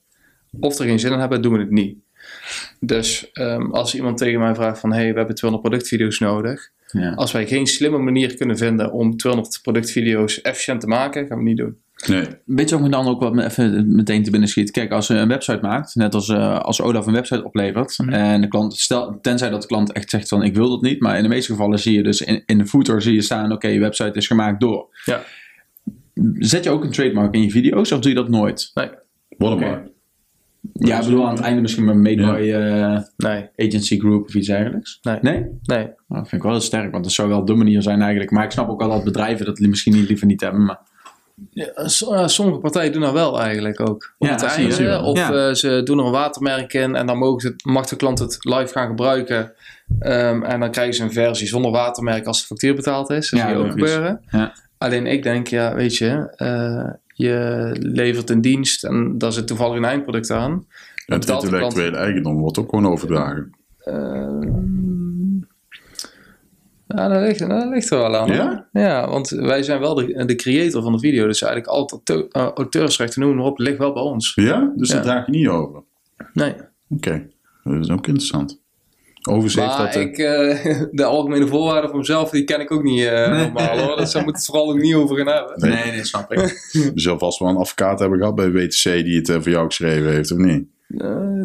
of er geen zin in hebben, doen we het niet. Dus ehm, als iemand tegen mij vraagt van... hey, we hebben 200 productvideo's nodig. Ja. Als wij geen slimme manier kunnen vinden om 200 productvideo's efficiënt te maken, gaan we het niet doen. Nee. Weet je ook me dan ook wat me even meteen te binnen schiet? Kijk, als je een website maakt, net als, eh, als Olaf een website oplevert, en de klant, stel, tenzij dat de klant echt zegt van ik wil dat niet, maar in de meeste gevallen zie je dus in, in de footer zie je staan, oké, je website is gemaakt door. Ja. Zet je ook een trademark in je video's of doe je dat nooit? Watermark. Ja, ik bedoel aan het einde misschien maar made Ja. by eh, Nee, agency group of iets dergelijks. Nee. Nee? nee. Nou, dat vind ik wel heel sterk, want dat zou wel de manier zijn eigenlijk. Maar ik snap ook wel dat bedrijven dat misschien niet, liever niet hebben. Maar... Ja, so- sommige partijen doen dat wel eigenlijk ook. Op Ja, het einde. Of Ja. eh, ze doen er een watermerk in en dan mogen ze het, mag de klant het live gaan gebruiken. Ehm, en dan krijgen ze een versie zonder watermerk als de factuur betaald is. Dat Ja, zie je ook gebeuren. Ja. Alleen ik denk, ja, weet je, eh, je levert een dienst en daar zit toevallig een eindproduct aan. En het klant- intellectuele eigendom wordt ook gewoon overdragen. Ja, dat ligt, dat ligt er wel aan. Ja? hoor. Ja, want wij zijn wel de, de creator van de video. Dus eigenlijk al het eh, auteursrechten, noem maar op, ligt wel bij ons. Ja? Dus Ja. dat draag je niet over. Nee. Oké. Dat is ook interessant. Overigens heeft Maar dat... ik, eh, de algemene voorwaarden voor mezelf, die ken ik ook niet eh, normaal hoor. Dus daar moet het vooral ook niet over gaan hebben. Nee. Nee, nee, snap ik. Je zal vast wel een advocaat hebben gehad bij WTC die het eh, voor jou geschreven heeft, of niet?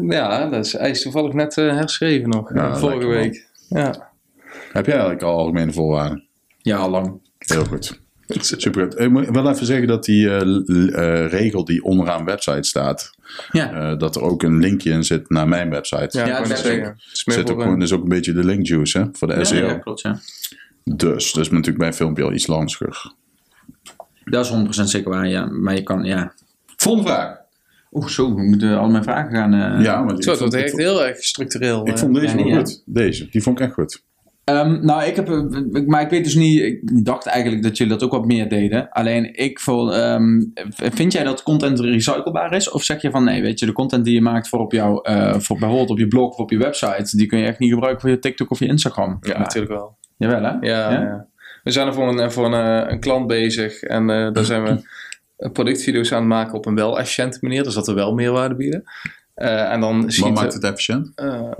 Ja, dat is, hij is toevallig net eh, herschreven nog, Ja, vorige week. Ja. Heb jij eigenlijk al algemene voorwaarden? Ja, al lang. Heel goed. Super goed. Ik moet wel even zeggen dat die eh, eh, regel die onderaan website staat, Ja. eh, dat er ook een linkje in zit naar mijn website. Ja, dat is meer Zit ook, een- gewoon, is ook een beetje de link juice hè, voor de Ja, SEO. ja, klopt, ja. Dus dat is natuurlijk bij een filmpje al iets lastiger. Dat is 100% zeker waar, ja. Maar je kan, ja. Volgende vraag. Oeh, zo, we moeten al mijn vragen gaan. eh, ja, maar Zo, ik, dat vond, heel erg structureel. ik vond deze wel goed. Deze, die vond ik echt goed. Ehm, nou, ik heb, eh, maar ik weet dus niet, ik dacht eigenlijk dat jullie dat ook wat meer deden. Alleen ik voel, ehm, vind jij dat content recyclebaar is? Of zeg je van nee, weet je, de content die je maakt voor op jouw, eh, voor bijvoorbeeld op je blog of op je website, die kun je echt niet gebruiken voor je TikTok of je Instagram? ja, natuurlijk wel. Jawel hè? Ja, Ja? ja? we zijn er voor een, voor een, eh, een klant bezig en eh, daar zijn we eh, productvideo's aan het maken op een wel efficiënte manier, dus dat we wel meerwaarde bieden. Eh, en dan Wat maakt het efficiënt? eh,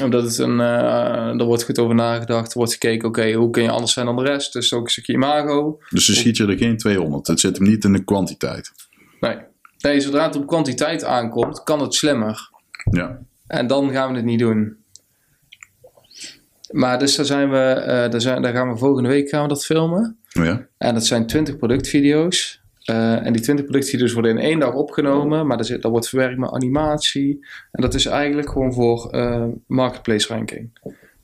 omdat het een, eh, er wordt goed over nagedacht, er wordt gekeken, oké, hoe kun je anders zijn dan de rest? Dus ook een stukje imago. Dus dan schiet je er geen 200. Het zit hem niet in de kwantiteit. Nee. nee, zodra het op kwantiteit aankomt, kan het slimmer. Ja. En dan gaan we het niet doen. Maar dus daar, zijn we, eh, daar, zijn, daar gaan we volgende week gaan we dat filmen. Ja. En dat zijn 20 productvideo's. Eh, en die 20 productvideo's worden in één dag opgenomen, maar daar, wordt verwerkt met animatie. En dat is eigenlijk gewoon voor eh, marketplace ranking.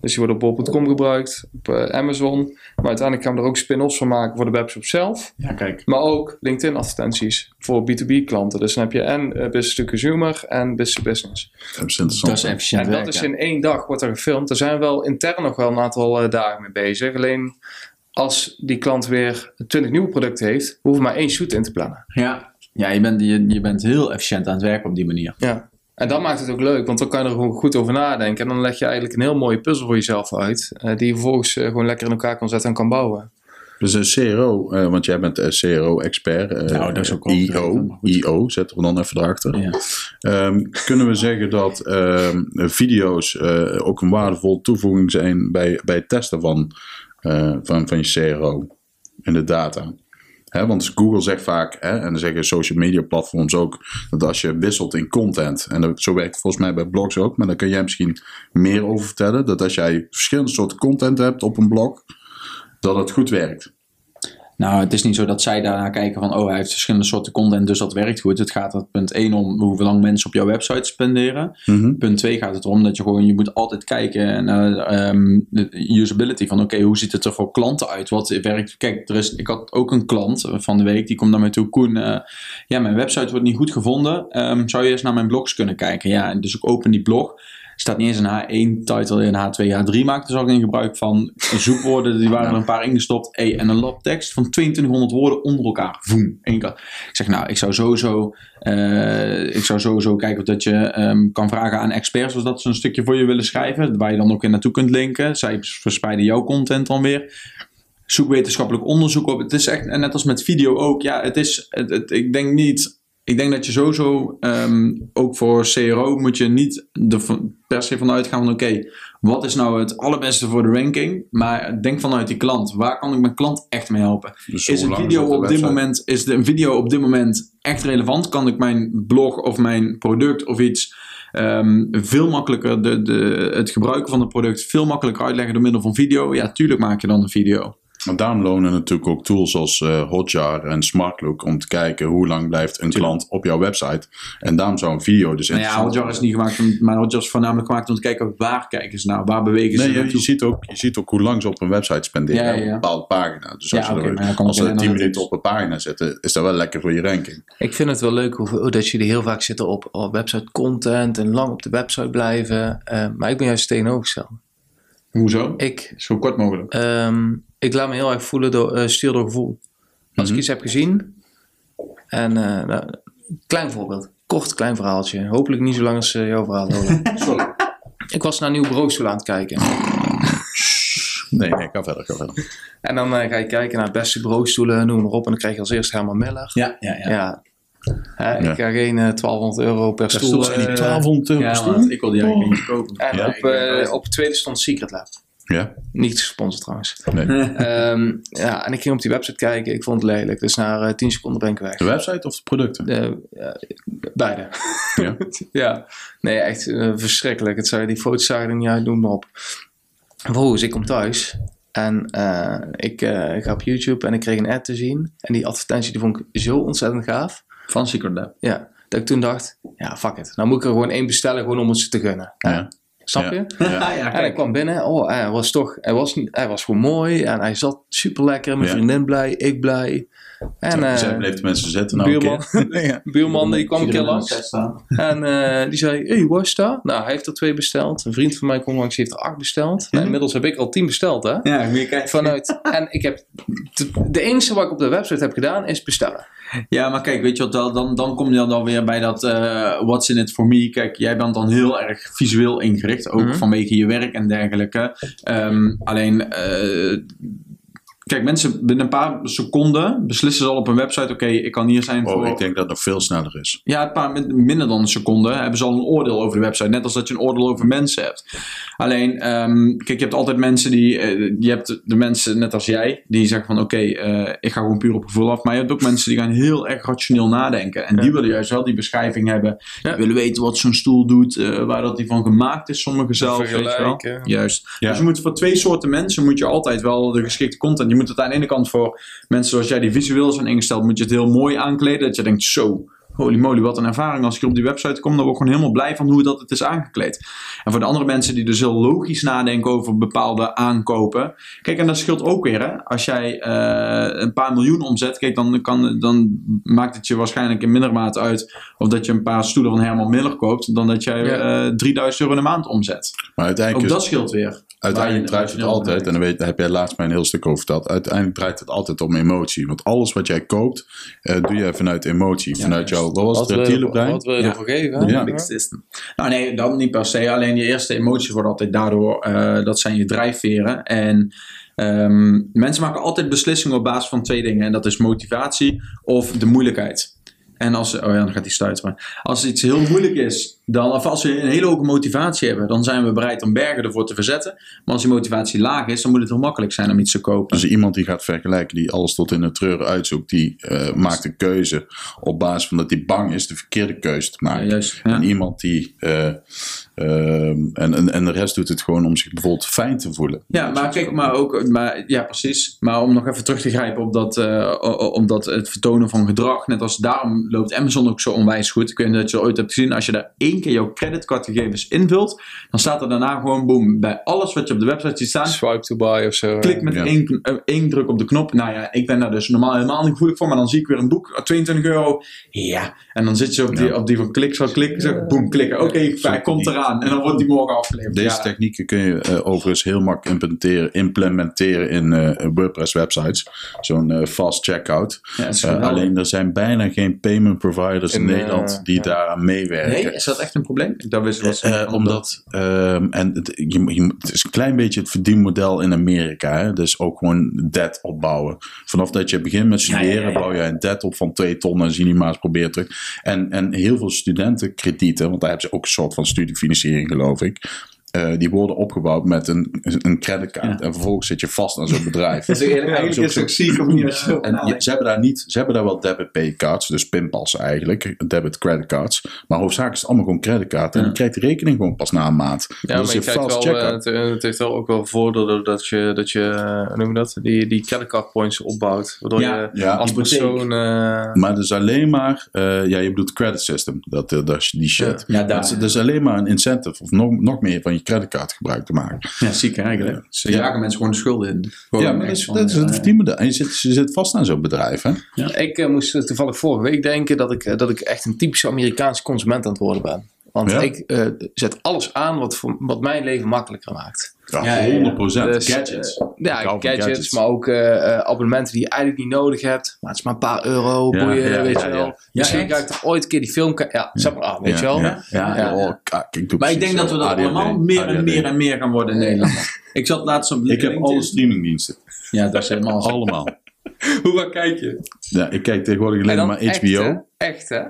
Dus die worden op bol.com gebruikt, op eh, Amazon. Maar uiteindelijk gaan we er ook spin-offs van maken voor de webshop zelf. Ja, kijk. Maar ook LinkedIn advertenties voor B2B klanten. Dus dan heb je en business to consumer en business to business. Dat is interessant. Dat is efficiënt En dat werk, is ja. in één dag wordt er gefilmd. Daar zijn we wel intern nog wel een aantal dagen mee bezig. Alleen als die klant weer 20 nieuwe producten heeft, hoeven we maar één shoot in te plannen. Ja, ja je, bent, je, je bent heel efficiënt aan het werken op die manier. Ja. En dat maakt het ook leuk, want dan kan je er gewoon goed over nadenken. En dan leg je eigenlijk een heel mooie puzzel voor jezelf uit. eh, die je vervolgens eh, gewoon lekker in elkaar kan zetten en kan bouwen. Dus een CRO, eh, want jij bent CRO-expert. Nou, dat is ook wel IO. IO, zetten we dan even erachter. Ja. Ehm, kunnen we zeggen dat ehm, video's eh, ook een waardevolle toevoeging zijn bij, bij het testen van, eh, van, van je CRO en de data? Want Google zegt vaak, en dan zeggen social media platforms ook, dat als je wisselt in content, en dat, zo werkt volgens mij bij blogs ook, maar daar kun jij misschien meer over vertellen, dat als jij verschillende soorten content hebt op een blog, dat het goed werkt. Nou, het is niet zo dat zij daarna kijken van, oh, hij heeft verschillende soorten content, dus dat werkt goed. Het gaat er punt 1 om hoe lang mensen op jouw website spenderen. Mhm. Punt 2 gaat het erom dat je gewoon, je moet altijd kijken naar ehm, de usability van, oké, hoe ziet het er voor klanten uit? Wat werkt? Kijk, er is, ik had ook een klant van de week, die komt naar mij toe, Koen, eh, ja, mijn website wordt niet goed gevonden. Ehm, zou je eens naar mijn blogs kunnen kijken? Ja, dus ik open die blog. Er staat niet eens een H1-title in H2, H3 maakte ze ook in gebruik van zoekwoorden. Die waren er een paar ingestopt. Hey, en een labtekst van 2200 woorden onder elkaar. Voem. Ik zeg nou, ik zou sowieso, eh, ik zou sowieso kijken of dat je ehm, kan vragen aan experts. Of dat ze een stukje voor je willen schrijven. Waar je dan ook in naartoe kunt linken. Zij verspreiden jouw content dan weer. Zoek wetenschappelijk onderzoek op. Het is echt, en net als met video ook. Ja, het is, het, het- ik denk niet ik denk dat je sowieso, ehm, ook voor CRO, moet je niet er per se vanuit gaan van oké, wat is nou het allerbeste voor de ranking? Maar denk vanuit die klant. Waar kan ik mijn klant echt mee helpen? Dus Is een video op de dit website? moment, is de, een video op dit moment echt relevant? Kan ik mijn blog of mijn product of iets ehm, veel makkelijker, de, de, het gebruiken van het product veel makkelijker uitleggen door middel van video? Ja, tuurlijk maak je dan een video. Maar daarom lonen natuurlijk ook tools als eh, Hotjar en SmartLook om te kijken hoe lang blijft een klant op jouw website. En daarom zou een video dus Nou ja, Hotjar is niet gemaakt, om, maar Hotjar is voornamelijk gemaakt om te kijken waar kijken ze nou, waar bewegen ze Nee, je, naartoe. je, ziet ook, je ziet ook hoe lang ze op een website spenderen Ja, ja, op ja. een bepaalde pagina. Dus Ja, als, er- als ze in 10 minuten op een pagina zetten, is dat wel lekker voor je ranking. Ik vind het wel leuk hoe, hoe dat jullie heel vaak zitten op, op website content en lang op de website blijven. Eh, maar ik ben juist tegenovergesteld. Hoezo? Ik, Zo kort mogelijk. ehm, ik laat me heel erg voelen door, eh stuur door gevoel. Als Mhm. ik iets heb gezien. En uh, nou, klein voorbeeld. Kort, klein verhaaltje. Hopelijk niet zo lang als uh, jouw verhaal. Sorry. ik was naar een nieuw bureaustoel aan het kijken. Nee, nee, ga verder, ga verder. En dan uh, ga je kijken naar beste bureaustoelen, noem maar op. En dan krijg je als eerste Herman Miller. Ja, ja, ja. Ja. Hè, Ja. Ik ga geen uh, 1200 euro per Per stoel. stoel zijn die eh, 1200 euro Ja, stoel? want ik wilde die eigenlijk niet kopen. En Ja, op, eh, eh, op het tweede stond Secret Lab. Ja? Niet gesponsord trouwens. Nee. Ehm, ja, en ik ging op die website kijken. Ik vond het lelijk. Dus na eh, 10 seconden ben ik weg. De website of de producten? De, eh, beide. Ja. ja. Nee, echt eh, verschrikkelijk. Het zou, die foto's zagen er niet uit, noem maar op. Vervolgens, ik kom thuis. En eh, ik eh, ga op YouTube en ik kreeg een ad te zien. En die advertentie die vond ik zo ontzettend gaaf. Van Secret Lab. Ja, dat ik toen dacht, ja, fuck it. Nou moet ik er gewoon één bestellen, gewoon om het ze te gunnen. Ja. Snap je? Ja. ja, En hij kwam binnen, oh, hij was toch, hij was, hij was gewoon mooi en hij zat super lekker. Mijn Ja. vriendin blij, ik blij. En eh, Zij bleef de mensen zitten. Nou, een buurman. Ja. buurman die kwam een keer langs. En eh, die zei, hey, waar is dat? Nou, hij heeft er twee besteld. Een vriend van mij kwam langs, die heeft er acht besteld. Nou, inmiddels heb ik al tien besteld, hè. Ja, moet je kijken. Vanuit, en ik heb, de, de enige wat ik op de website heb gedaan, is bestellen. Ja, maar kijk, weet je wat, wel, dan, dan kom je dan, dan weer bij dat eh, what's in it for me. Kijk, jij bent dan heel erg visueel ingericht, ook Mhm. vanwege je werk en dergelijke. Ehm, alleen, eh, kijk, mensen binnen een paar seconden beslissen ze al op een website, oké, ik kan hier zijn Oh, voor... ik denk dat het nog veel sneller is. Ja, een paar min- minder dan een seconde hebben ze al een oordeel over de website. Net als dat je een oordeel over mensen hebt. Alleen, ehm, kijk, je hebt altijd mensen die. eh, je hebt de mensen, net als jij, die zeggen van oké, eh, ik ga gewoon puur op gevoel af. Maar je hebt ook mensen die gaan heel erg rationeel nadenken. En die willen juist wel die beschrijving hebben. Ja. Die willen weten wat zo'n stoel doet, eh, waar dat die van gemaakt is, sommige zelfs. Weet je wel. Vergelijken. Juist. Ja. Dus je moet voor twee soorten mensen moet je altijd wel de geschikte content. Moet het aan de ene kant voor mensen zoals jij die visueel zijn ingesteld, moet je het heel mooi aankleden. Dat je denkt, zo, holy moly, wat een ervaring. Als ik op die website kom, dan word ik gewoon helemaal blij van hoe dat het is aangekleed. En voor de andere mensen die dus heel logisch nadenken over bepaalde aankopen. Kijk, en dat scheelt ook weer. Hè? Als jij eh, een paar miljoen omzet, kijk, dan, kan, dan maakt het je waarschijnlijk in minder mate uit. Of dat je een paar stoelen van Herman Miller koopt, dan dat jij Ja. eh 3000 euro in de maand omzet. Maar uiteindelijk, Ook dat scheelt weer. uiteindelijk draait het altijd, en daar, weet, daar heb jij laatst mij een heel stuk over verteld. Uiteindelijk draait het altijd om emotie. Want alles wat jij koopt, eh, doe jij vanuit emotie. Ja, vanuit juist. Wat was het, reptiele er- brein? wat wil je Ja. ervoor geven? Ja. Big system. Nou nee, dat niet per se. Alleen je eerste emoties worden altijd daardoor, eh, dat zijn je drijfveren. En ehm, mensen maken altijd beslissingen op basis van twee dingen. En dat is motivatie of de moeilijkheid. En als, oh ja, dan gaat die stuiten. Maar als iets heel moeilijk is, dan, of als we een hele hoge motivatie hebben, dan zijn we bereid om bergen ervoor te verzetten. Maar als die motivatie laag is, dan moet het heel makkelijk zijn om iets te kopen. Dus iemand die gaat vergelijken, die alles tot in de treuren uitzoekt, die eh, maakt een keuze op basis van dat hij bang is de verkeerde keuze te Ja, maken. juist. Ja. En iemand die. eh, ehm, en, en, en de rest doet het gewoon om zich bijvoorbeeld fijn te voelen. Ja, maar kijk, maar ook, maar, ja, precies. Maar om nog even terug te grijpen op dat, eh, o- o- op dat het vertonen van gedrag. Net als daarom loopt Amazon ook zo onwijs goed. Ik weet niet dat je ooit hebt gezien. Als je daar één keer jouw creditcardgegevens invult, dan staat er daarna gewoon boom. Bij alles wat je op de website ziet staan, Swipe to buy of zo. klik met Ja. één, eh, één druk op de knop. Nou ja, ik ben daar dus normaal helemaal niet gevoelig voor. Maar dan zie ik weer een boek, 22 euro. Ja, en dan zit je op die, Ja. op die van klik, zo klikken, zo boom, klikken. Oké, hij komt eraan. En dan wordt die morgen afgeleverd. Deze Ja. technieken kun je eh, overigens heel makkelijk implementeren, implementeren in eh, WordPress websites. Zo'n eh, fast checkout. Ja, Eh, alleen er zijn bijna geen payment providers in, In, eh, Nederland die ja. daaraan meewerken. Nee, is dat echt een probleem? Dat was Eh, omdat, ehm, en het, je, je, het is een klein beetje het verdienmodel in Amerika. Hè? Dus ook gewoon debt opbouwen. Vanaf dat je begint met ja, studeren, ja, ja. bouw je een debt op van 2 ton en zie je niet maar eens proberen terug. En, en heel veel studentenkredieten, want daar hebben ze ook een soort van studiefinanciering, geloof ik. Eh, die worden opgebouwd met een, een creditcard. Ja. En vervolgens zit je vast aan zo'n bedrijf. Dat is eigenlijk, Ja, eigenlijk dat is is het ook ziek niet zo En je- ze hebben daar niet, ze hebben daar wel debit pay cards, dus pinpassen eigenlijk, debit credit cards. Maar hoofdzakelijk is het allemaal gewoon creditcard. En Ja. je krijgt de rekening gewoon pas na een maand. Ja, dat maar je krijgt wel, eh, het, eh, het heeft wel ook wel voordelen dat je, dat je hoe noem je dat, die, die creditcard points opbouwt. Waardoor Ja, je Ja, als persoon... eh, Maar het is alleen maar, eh, ja, je bedoelt credit system, dat, dat is die shit. Ja, daar. Het is, het is alleen maar een incentive of nog, nog meer van je creditcard gebruik te maken. Ja, ziek eigenlijk. Ze Ja. jagen mensen gewoon de schulden in. Gewoon ja, maar dat is, van, dat is het eh, verdienmodel. En je zit, je zit vast aan zo'n bedrijf, hè? Ik eh, moest toevallig vorige week denken dat ik, eh, dat ik echt een typische Amerikaanse consument aan het worden ben. Want Ja? ik eh, zet alles aan wat, voor, wat mijn leven makkelijker maakt. Ja, Ja, ja, ja. 100%. Dus, gadgets. eh, ja, gadgets, gadgets. maar ook eh, abonnementen die je eigenlijk niet nodig hebt. Maar het is maar een paar euro, Ja, boeien, ja, weet ja, je ja. wel. Ja, Misschien ga ik toch ooit een keer die film. Ja, zeg maar, ah, weet Ja, je wel. Ja, ja, Ja. oh, kak, ik doe Maar ik denk dat we dat ADHD, allemaal meer en meer en meer gaan worden in Nederland. ik zat laatst op Ik heb alle streamingdiensten. Ja, dat is helemaal. Allemaal. Hoe vaak kijk je? Ja, ik kijk tegenwoordig En alleen maar HBO. Echt, hè?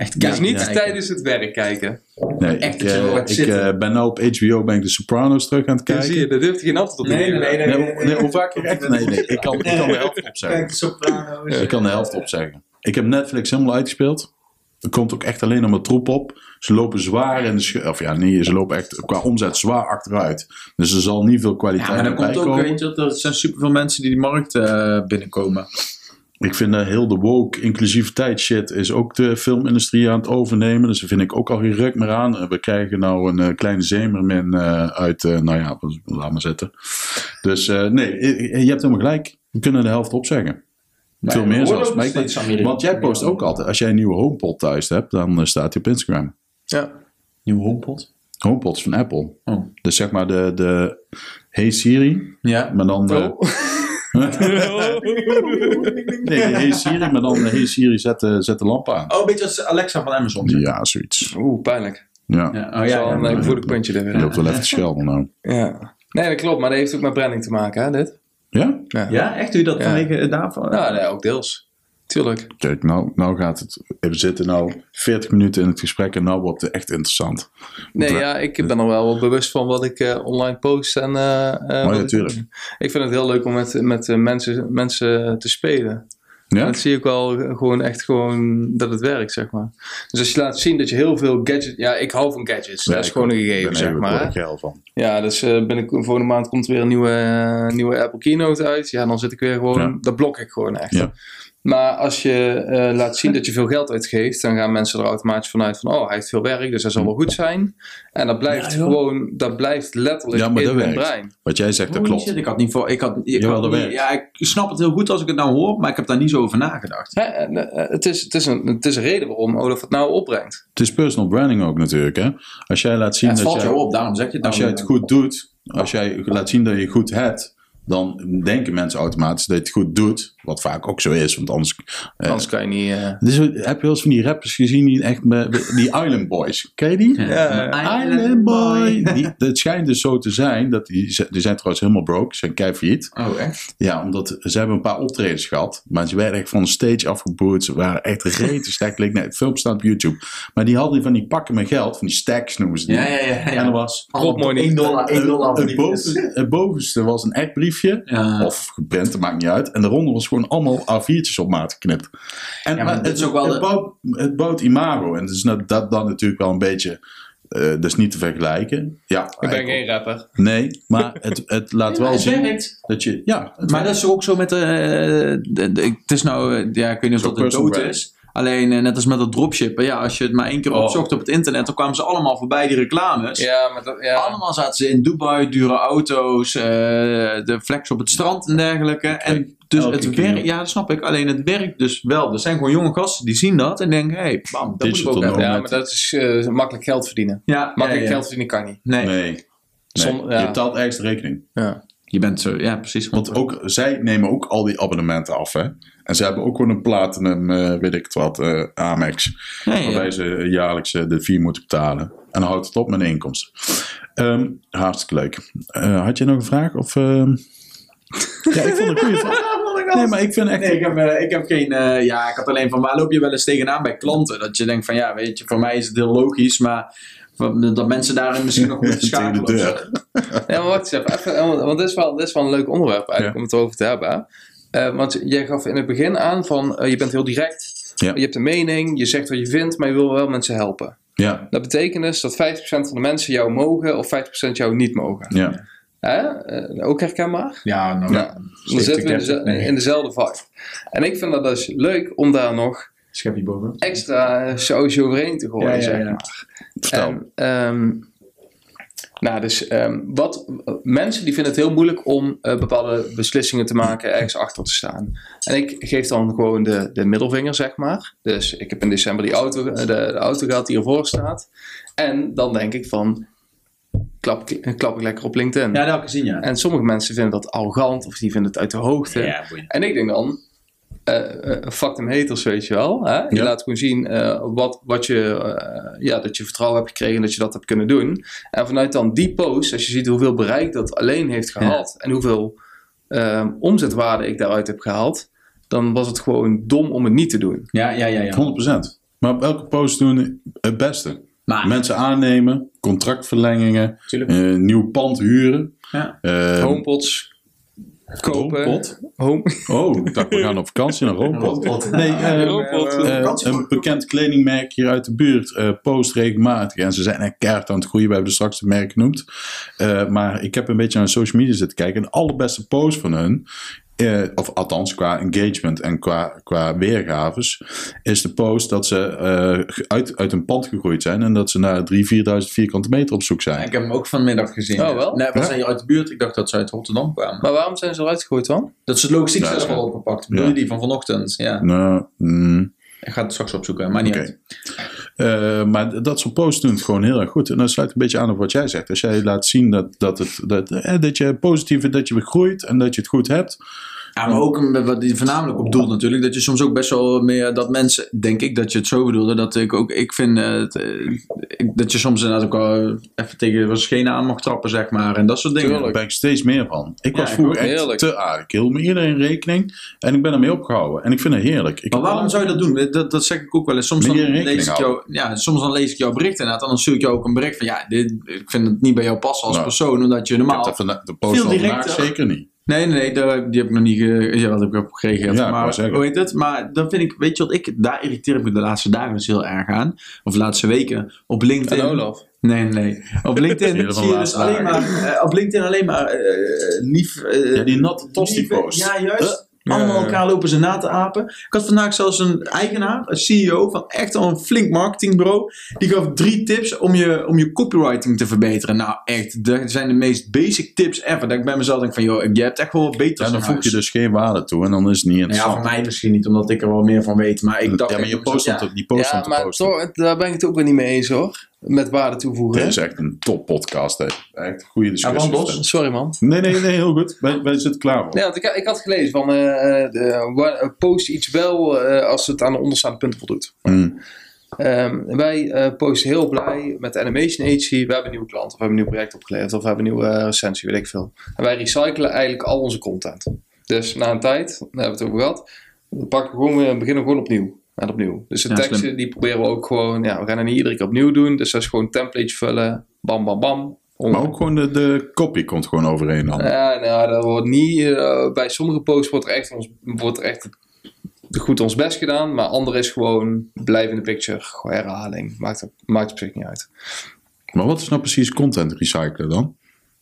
Echt Dus niet kijken. tijdens het werk kijken. Nee, Echt, ik, eh, ik eh, ben nou op HBO ben ik de Sopranos terug aan het Ja, kijken. zie je, daar durft hij geen antwoord op te Nee, nee, nee. Nee, nee, hoe- nee, hoe vaak echt? Nee, nee, ik kan, ik kan de helft opzeggen. Kijk, Soprano's. Ik kan de helft opzeggen. Ik heb Netflix helemaal uitgespeeld. Er komt ook echt alleen nog maar troep op. Ze lopen zwaar in de Of ja, nee, ze lopen echt qua omzet zwaar achteruit. Dus er zal niet veel Ja, kwaliteit maar dan bij komt ook, komen. weet je, dat er zijn superveel mensen die die markt eh, binnenkomen. Ik vind dat heel de woke inclusiviteit shit is ook de filmindustrie aan het overnemen. Dus daar vind ik ook al geen ruk meer aan. We krijgen nou een eh, kleine zemermin eh, uit, eh, nou ja, laat maar zitten. Dus eh, nee, je hebt helemaal gelijk. We kunnen de helft opzeggen. Veel meer zelfs. Maar ik- Want jij post ook altijd, als jij een nieuwe HomePod thuis hebt, dan staat hij op Instagram. Ja. Nieuwe HomePod. HomePods van Apple. Oh. Dus zeg maar de, de Hey Siri, Ja. maar dan... eh, nee, Hey Siri, maar dan Hey Siri, zet de, zet de lamp aan. Oh, een beetje als Alexa van Amazon. zeg. Ja, zoiets. Oeh, pijnlijk. Ja, Ja, oh, Dat is ja, ja. een voelig puntje er je weer. loopt wel even te schelden nou. Ja. Nee, dat klopt, maar dat heeft ook met branding te maken, hè, dit? Ja? Ja. Ja, echt? Doe je dat Ja. vanwege eh, daarvan? Ja, nee, ook deels. Tuurlijk. Kijk, nou, nou gaat het... We zitten nou 40 minuten in het gesprek en nou wordt het echt interessant. Nee, ja, ik ben er wel bewust van wat ik eh, online post. En, eh, eh, ja, wat ik- tuurlijk. Ik vind het heel leuk om met, met eh, mensen, mensen te spelen. En Ja? dat zie ik wel gewoon echt gewoon dat het werkt, zeg maar. Dus als je laat zien dat je heel veel gadgets... Ja, ik hou van gadgets. Ja, dat is ik gewoon een Ik gegeven, ben zeg maar. hè. er geil van. Ja, dus eh binnen volgende maand komt er weer een nieuwe, eh, nieuwe Apple Keynote uit. Ja, dan zit ik weer gewoon... Ja. Dat blok ik gewoon echt. Ja. Maar als je eh, laat zien dat je veel geld uitgeeft, dan gaan mensen er automatisch vanuit van, oh, hij heeft veel werk, dus hij zal wel goed zijn. En dat blijft Ja, gewoon, dat blijft letterlijk Ja, maar in dat hun werkt. brein. Wat jij zegt, dat klopt. ik had niet voor. Ik had, ik Jawel, had dat niet- werkt. ja, ik snap het heel goed als ik het nou hoor, maar ik heb daar niet zo over nagedacht. Hè, en, eh, het, is, het, is een, het is een reden waarom Olaf het nou opbrengt. Het is personal branding ook natuurlijk. Hè? Als jij laat zien Ja, het dat valt jij, jou op, daarom zeg je het als nou. jij het goed doet, als jij laat zien dat je goed hebt, dan denken mensen automatisch dat je het goed doet. Wat vaak ook zo is, want anders... eh, Anders kan je niet... eh, dus, heb je wel eens van die rappers gezien die echt... met- Die Island Boys. Ken je die? Ja, Island Boy. Die, het schijnt dus zo te zijn, dat die, die zijn trouwens helemaal broke, zijn kei failliet. Oh, echt? Ja, omdat ze hebben een paar optredens gehad, maar ze werden echt van de stage afgeboerd. Ze waren echt rete sterk. Nee, het filmpje staat op YouTube. Maar die hadden van die pakken met geld, van die stacks noemen ze die. Ja, ja, ja. ja. En er was Dropmoney. 1 dollar, 1 dollar. het, boven, het bovenste was een echt briefje. Ja. Of geprint, dat maakt niet uit. En daaronder was gewoon allemaal A4'tjes op maat geknipt. En Ja, maar het, is ook wel het, de- bouwt, het bouwt imago. En het is nou- dat dan natuurlijk wel een beetje... eh dat is niet te vergelijken. Ja, ik ben geen rapper. Nee, maar het, het laat wel het zien werkt. dat je... Ja, het Maar dat is ook zo met de, de, de- Het is nou, eh, ja, ik weet niet of dat een dood brand. is. Alleen eh, net als met dat dropshippen. Ja, als je het maar één keer Oh. opzocht op het internet, dan kwamen ze allemaal voorbij, die reclames. Ja, maar dat, ja. Allemaal zaten ze in Dubai, dure auto's, eh, de flex op het strand en dergelijke. En dus elke het werkt, ja, dat snap ik. Alleen het werkt dus wel. Er zijn gewoon jonge gasten die zien dat en denken, hé, hey, bam, dat moet ik Digital ook hebben. ja, maar dat is eh, makkelijk geld verdienen. Ja, Makkelijk ja, ja. geld verdienen kan niet. Nee, Nee. nee. Som- ja. Je betaalt ergens de rekening. Ja. je bent zo, ja, precies. Want ook, zij nemen ook al die abonnementen af. Hè? En ze hebben ook gewoon een platinum, eh, weet ik het wat, eh, Amex. Ja. Waarbij ze jaarlijks eh, de fee moeten betalen. En dan houdt het op met de inkomsten. Ehm, hartstikke leuk. Eh, had je nog een vraag? Of, ehm? ja, ik vond het een goede vraag. Nee, maar ik vind echt... Nee, ik heb, ik heb geen. eh, ja, ik had alleen van waar loop je wel eens tegenaan bij klanten? Dat je denkt van ja, weet je, voor mij is het heel logisch, maar dat mensen daarin misschien nog moeten schakelen. Ja, maar wacht eens even. even want dit is, wel, dit is wel een leuk onderwerp eigenlijk Ja. om het over te hebben. Eh, want jij gaf in het begin aan van eh, je bent heel direct. Ja. Je hebt een mening, je zegt wat je vindt, maar je wil wel mensen helpen. Ja, Dat betekent dus dat 50% van de mensen jou mogen of 50% jou niet mogen. ja. Hè? Eh, ook herkenbaar? Ja, nou, Ja. Dan zitten we in, in dezelfde vibe. En ik vind dat dus leuk om daar nog Schepje boven. extra sausje overheen te gooien, Ja, ja, zeg ja. maar. Vertel. En, ehm, nou, dus ehm, wat, mensen die vinden het heel moeilijk om eh, bepaalde beslissingen te maken, ergens achter te staan. En ik geef dan gewoon de, de middelvinger, zeg maar. Dus ik heb in december die auto, de, de auto gehad die ervoor staat. En dan denk ik van, klap, klap ik lekker op LinkedIn. Ja, dat heb ik gezien, ja. En sommige mensen vinden dat arrogant of die vinden het uit de hoogte. Ja. En ik denk dan, eh eh fuck them haters, weet je wel. Hè? Je Ja. laat gewoon zien eh, wat, wat je, ja, dat je vertrouwen hebt gekregen en dat je dat hebt kunnen doen. En vanuit dan die post, als je ziet hoeveel bereik dat alleen heeft gehaald en hoeveel eh, omzetwaarde ik daaruit heb gehaald, dan was het gewoon dom om het niet te doen. Ja, ja, ja. ja. 100%. Maar op elke post doen het beste. Maar, Mensen aannemen, contractverlengingen, eh, nieuw pand huren. ja. eh, Homepots kopen. Homepot? Home. Oh, ik dacht we gaan op vakantie naar Homepot. Homepot. Nee, eh, Homepot. eh, een bekend kledingmerk hier uit de buurt eh, post regelmatig. En ze zijn echt keihard aan het groeien. We hebben straks het merk genoemd. Eh, maar ik heb een beetje naar social media zitten kijken. En de allerbeste post van hun eh, of althans qua engagement en qua, qua weergaves, is de post dat ze eh, uit, uit een pand gegroeid zijn en dat ze naar 3.000, 4.000 vierkante meter op zoek zijn. Ik heb hem ook vanmiddag gezien. Oh, wel? Nee, we Ja? zijn hier uit de buurt. Ik dacht dat ze uit Rotterdam kwamen. Maar waarom zijn ze eruit gegooid dan? Dat ze het logistiek zelf al opgepakt. Bedoel Ja. je die van vanochtend? Ja. Nou, mm, Ik ga het straks opzoeken, maar niet uit. Eh, maar dat soort posts doen het gewoon heel erg goed. En dat sluit een beetje aan op wat jij zegt. Als jij laat zien dat, dat, het, dat, eh, dat je positief dat je groeit en dat je het goed hebt. Ja, maar ook wat die voornamelijk op doelt natuurlijk. Dat je soms ook best wel meer, dat mensen, denk ik dat je het zo bedoelde. Dat ik ook, ik vind eh, het, eh, ik- dat je soms inderdaad ook wel even tegen de schenen aan mag trappen, zeg maar. En dat soort dingen. Tuurlijk. Daar ben ik steeds meer van. Ik Ja, was ik vroeger echt Heerlijk. te aardig. Ik hield me iedereen rekening en ik ben ermee opgehouden. En ik vind het heerlijk. Ik Maar waarom zou je dat doen? Dat, dat zeg ik ook wel eens. Soms dan, lees ik jou, ja, soms dan lees ik jouw bericht inderdaad. En dan stuur ik jou ook een bericht van ja, dit, ik vind het niet bij jou passen als Nou, persoon. Omdat je Ik heb normaal... dat vanda- de post vandaag zeker niet. Nee, nee, nee, daar, die heb ik nog niet ge, ja, heb ik op gereageerd. Ja, maar hoe heet het? Maar dan vind ik, weet je wat ik, daar irriteer ik me de laatste dagen dus heel erg aan. Of de laatste weken. Op LinkedIn. En Olaf. Nee, nee. Op LinkedIn zie je dus alleen maar, eh, op LinkedIn alleen maar eh, lief... eh, Ja, die natte tosti post. Ja, juist. Allemaal ja, ja. elkaar lopen ze na te apen. Ik had vandaag zelfs een eigenaar, een CEO van echt al een flink marketingbureau. Die gaf drie tips om je, om je copywriting te verbeteren. Nou echt, dat zijn de meest basic tips ever. Dat ik bij mezelf denk van, joh, je hebt echt wel wat beter Ja, dan voeg je dus geen waarde toe en dan is het niet Ja, interessant. voor mij misschien niet, omdat ik er wel meer van weet. Maar ik dacht ja, maar je post te, die post Ja, maar toch, daar ben ik het ook weer niet mee eens hoor. Met waarde toevoegen. Dit is echt een top podcast. Hè. Echt een goede Ja, discussie. Bos? Sorry man. nee, nee, nee, heel goed. Wij, wij zitten klaar voor. Nee, want ik, ik had gelezen van eh, eh, de, eh, post iets wel eh, als het aan de onderstaande punten voldoet. Mm. Ehm, wij eh, posten heel blij met de Animation Agency. We hebben een nieuwe klant, of we hebben een nieuw project opgeleverd, of we hebben een nieuwe recensie, weet ik veel. En wij recyclen eigenlijk al onze content. Dus na een tijd, daar hebben we het over gehad, dan pakken we gewoon weer, beginnen we gewoon opnieuw. En opnieuw. Dus de Ja, teksten slim. die proberen we ook gewoon, ja, we gaan er niet iedere keer opnieuw doen. Dus dat is gewoon templates vullen, bam bam bam. Maar ook gewoon de, de copy komt gewoon overeen dan. Ja, nou, dat wordt niet. eh, bij sommige posts wordt er echt, ons, wordt er echt goed ons best gedaan. Maar andere is gewoon blijf in de picture. Gewoon herhaling. Maakt, het- maakt op zich niet uit. Maar wat is nou precies content recyclen dan?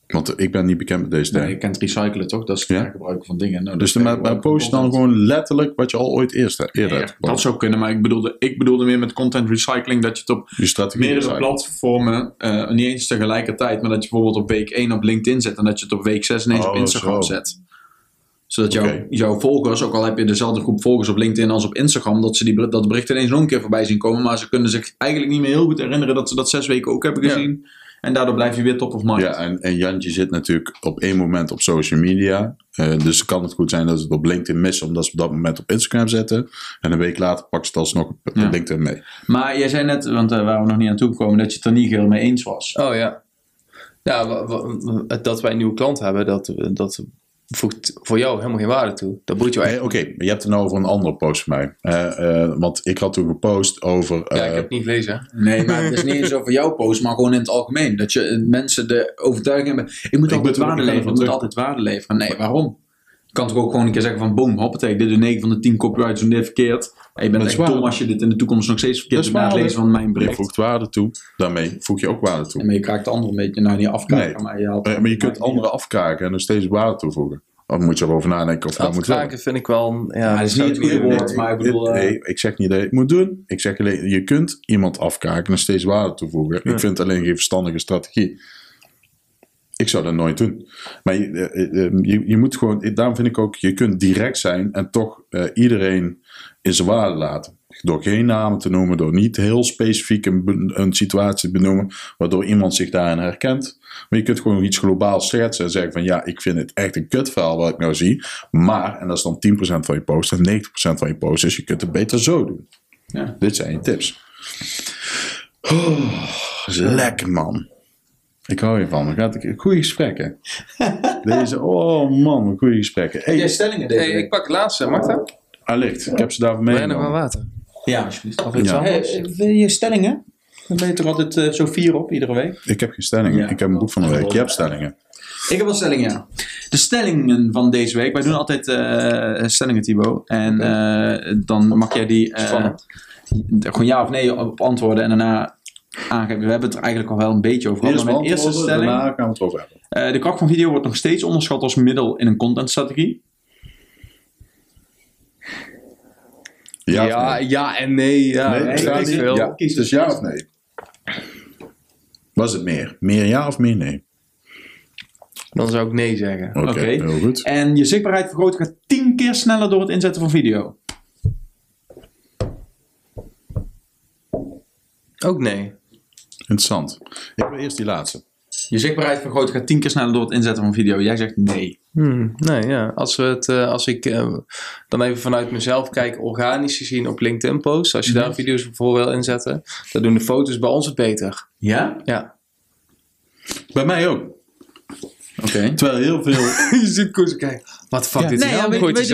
Want ik ben niet bekend met deze term. Nee, je kent recyclen toch? Dat is het Ja. hergebruiken van dingen. Nou, dus maar, maar tegenwoordig post je dan gewoon letterlijk wat je al ooit eerst, eerder Ja, hebt dat zou kunnen, maar ik bedoelde, ik bedoelde meer met content recycling dat je het op Je meerdere platformen, eh, niet eens tegelijkertijd, maar dat je bijvoorbeeld op week 1 op LinkedIn zet en dat je het op week 6 ineens op Oh, Instagram zo. zet. Zodat jouw, jouw volgers, ook al heb je dezelfde groep volgers op LinkedIn als op Instagram, dat ze die, dat bericht ineens nog een keer voorbij zien komen, maar ze kunnen zich eigenlijk niet meer heel goed herinneren dat ze dat zes weken ook hebben Ja. En daardoor blijf je weer top of mind. Ja, en, en Jantje zit natuurlijk op één moment op social media. Eh, dus kan het goed zijn dat ze het op LinkedIn missen, omdat ze op dat moment op Instagram zetten. En een week later pakken ze het alsnog op Ja. LinkedIn mee. Maar jij zei net, want daar waren we nog niet aan toegekomen, dat je het er niet heel mee eens was. Oh ja. Ja, dat wij een nieuwe klant hebben, dat, dat voegt voor jou helemaal geen waarde toe. Dat boeit jou Nee, echt. Oké, je hebt het nou over een andere post van mij. Eh, eh, want ik had toen gepost over... Ja, eh, ik heb het niet gelezen. Nee, maar het is niet eens over jouw post, maar gewoon in het algemeen. Dat je eh, mensen de overtuiging hebben. Ik moet Ik altijd waarde ik leveren. Ik moet altijd waarde leveren. Nee, waarom? Je kan toch ook gewoon een keer zeggen van boom, hoppatee, dit doen 9 van de 10 copywriters doen dit verkeerd. En je bent Dat echt is waar. dom als je dit in de toekomst nog steeds verkeerd Dat na het lezen van mijn je bericht. voegt waarde toe. Daarmee voeg je ook waarde toe. En maar je kraakt de andere een beetje, nou niet afkraken, Nee. maar je haalt... Eh, maar je kunt anderen afkraken en nog steeds waarde toevoegen. Dan moet je erover nadenken of je dat moet willen. Afkraken vind ik wel... Ja, Ja, dat is niet het goede Nee, woord, maar ik bedoel... eh, Nee, ik zeg niet dat je het moet doen. Ik zeg alleen, je kunt iemand afkraken en nog steeds waarde toevoegen. Ik vind het alleen geen verstandige strategie. Ik zou dat nooit doen. Maar je, eh, eh, je, je moet gewoon, daarom vind ik ook, je kunt direct zijn en toch eh, iedereen in zijn waarde laten. Door geen namen te noemen, door niet heel specifiek een, een situatie te benoemen, waardoor iemand zich daarin herkent. Maar je kunt gewoon iets globaal schetsen en zeggen van ja, ik vind het echt een kutverhaal wat ik nou zie. Maar, en dat is dan 10% van je post en 90% van je post, dus je kunt het beter zo doen. Ja. Dit zijn je tips. Oh, is lekker man. Ik hou hiervan. Gaat ik goede gesprekken. Deze, oh man, goede gesprekken. Heb jij Hey, stellingen deze Hey, week? ik pak het laatste, mag dat? Allicht, ik heb ze daarvoor meegenomen. wel water? Ja, alsjeblieft. Of iets Ja. anders? Eh, wil je stellingen? Dan ben je toch altijd eh, zo vier op iedere week? Ik heb geen stellingen. Ja. Ik heb een boek van de week. Je hebt stellingen. Ik heb wel stellingen, ja. De stellingen van deze week. Wij doen altijd eh, stellingen, Thibaut. En eh, dan mag jij die eh, Spannend. gewoon ja of nee op antwoorden. En daarna aangeven. We hebben het er eigenlijk al wel een beetje over gehad. Eerst Maar mijn eerste stelling. daarna gaan we het over hebben. eh, de kracht van video wordt nog steeds onderschat als middel in een contentstrategie. Ja, ja, nee? ja en nee. Ja, Nee, ik veel. Ja, kies dus ja of nee. Was het meer? Meer ja of meer nee? Dan zou ik nee zeggen. Oké, heel goed. En je zichtbaarheid vergroten gaat 10 keer sneller door het inzetten van video. Ook nee. Interessant. Ik wil eerst die laatste. Je zichtbaarheid vergroten gaat 10 keer sneller door het inzetten van video. Jij zegt nee. Hmm, nee, ja. Als, we het, eh, als ik eh, dan even vanuit mezelf kijk, organisch gezien op LinkedIn posts, als je daar video's voor wil inzetten, dan doen de foto's bij ons het beter. Ja? Ja. Bij mij ook. Oké. Terwijl heel veel... je ziet Koos kijken. Wat de fuck dit Nee, is ja, nou? weet, weet,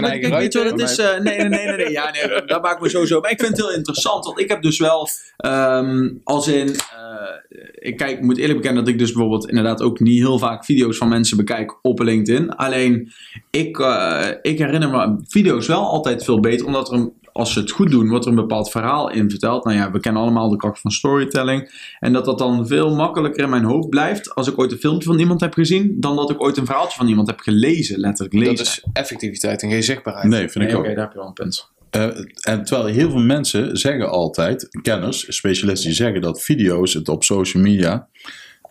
je, wat het is? Eh, nee, nee, nee, nee, nee. Ja, nee, dat maakt me sowieso. Maar ik vind het heel interessant. Want ik heb dus wel, ehm, als in, eh, ik kijk, ik moet eerlijk bekennen dat ik dus bijvoorbeeld inderdaad ook niet heel vaak video's van mensen bekijk op LinkedIn. Alleen, ik, eh, ik herinner me video's wel altijd veel beter, omdat er een als ze het goed doen, wordt er een bepaald verhaal in verteld. Nou ja, we kennen allemaal de kracht van storytelling. En dat dat dan veel makkelijker in mijn hoofd blijft als ik ooit een filmpje van iemand heb gezien, dan dat ik ooit een verhaaltje van iemand heb gelezen, letterlijk lezen. Dat is effectiviteit en geen zichtbaarheid. Nee, vind ik ook. oké, daar heb je wel een punt. Eh, en terwijl heel veel mensen zeggen altijd, kenners, specialisten, die zeggen dat video's het op social media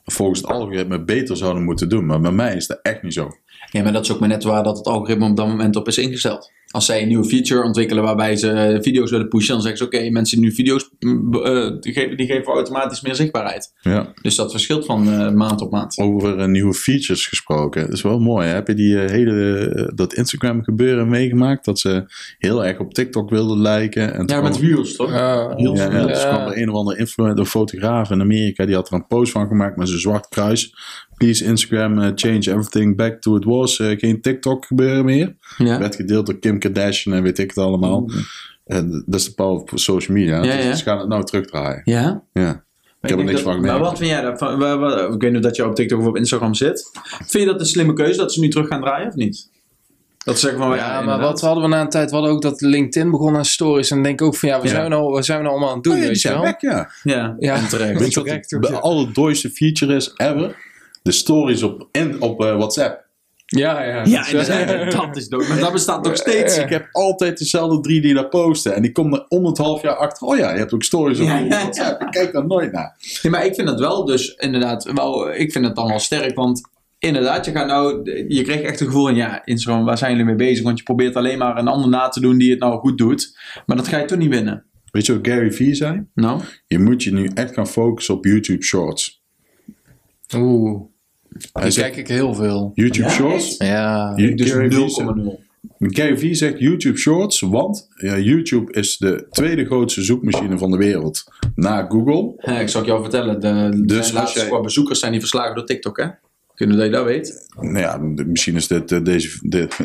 volgens het algoritme beter zouden moeten doen. Maar bij mij is dat echt niet zo. Ja, maar dat is ook maar net waar dat het algoritme op dat moment op is ingesteld. Als zij een nieuwe feature ontwikkelen waarbij ze video's willen pushen, dan zeggen ze: Oké, mensen die nu video's eh, die, geven, die geven automatisch meer zichtbaarheid. Ja. Dus dat verschilt van eh, maand op maand. Over eh, nieuwe features gesproken. Dat is wel mooi. Hè? Heb je die hele, dat Instagram gebeuren meegemaakt? Dat ze heel erg op TikTok wilden lijken. En toen kwam- Reels toch? Ja, ja, Ja. dus kwam er een of andere influencer, een fotograaf in Amerika, die had er een post van gemaakt met zijn zwart kruis. Please Instagram, change everything back to it was. Geen TikTok gebeuren meer. Ja. Werd gedeeld door Kim Kardashian en weet ik het allemaal. En dat is de power of social media. Ja, dus ja. ze gaan het nou terugdraaien. Ja? Ja. Ik heb er niks dat- van gemerkt. Maar wat vind jij daarvan? Ik weet niet dat je op TikTok of op Instagram zit. Vind je dat een slimme keuze dat ze nu terug gaan draaien of niet? Dat ze zeggen van Ja, maar inderdaad. wat hadden we na een tijd? We hadden ook dat LinkedIn begon aan stories. En denk ook van ja, wat, Ja. Zijn, we nou, wat zijn we nou allemaal aan het doen? Oh ja, die weet je zijn wel? weg, ja. Ja, Ja. en terecht. Weet je wat ja. allerdooiste feature is ever? De stories op, in, op eh, WhatsApp. Ja, ja. Ja, dat is dood. Maar dat bestaat nog steeds. Ik heb altijd dezelfde drie die daar posten. En die komen er om het half jaar achter. Oh ja, je hebt ook stories op. WhatsApp. Ik kijk daar nooit naar. Ja, maar ik vind dat wel dus inderdaad wel, ik vind het dan wel sterk, want inderdaad, je gaat nou, je krijgt echt het gevoel van ja, Instagram, waar zijn jullie mee bezig? Want je probeert alleen maar een ander na te doen die het nou goed doet, maar dat ga je toch niet winnen. Weet je wat Gary Vee zei? Nou? Je moet je nu echt gaan focussen op YouTube Shorts. Oeh, die zegt kijk ik heel veel. YouTube Ja, Shorts. Ja. Dus Gary Vee zegt- 0,0. Gary Vee zegt YouTube Shorts, want ja, YouTube is de tweede grootste zoekmachine van de wereld na Google. Ja, ik zal het jou vertellen, de, Dus de laatste jij- qua bezoekers zijn die verslagen door TikTok, hè? Kunnen dat je dat weet? Nou ja, de- misschien is dit deze. dit-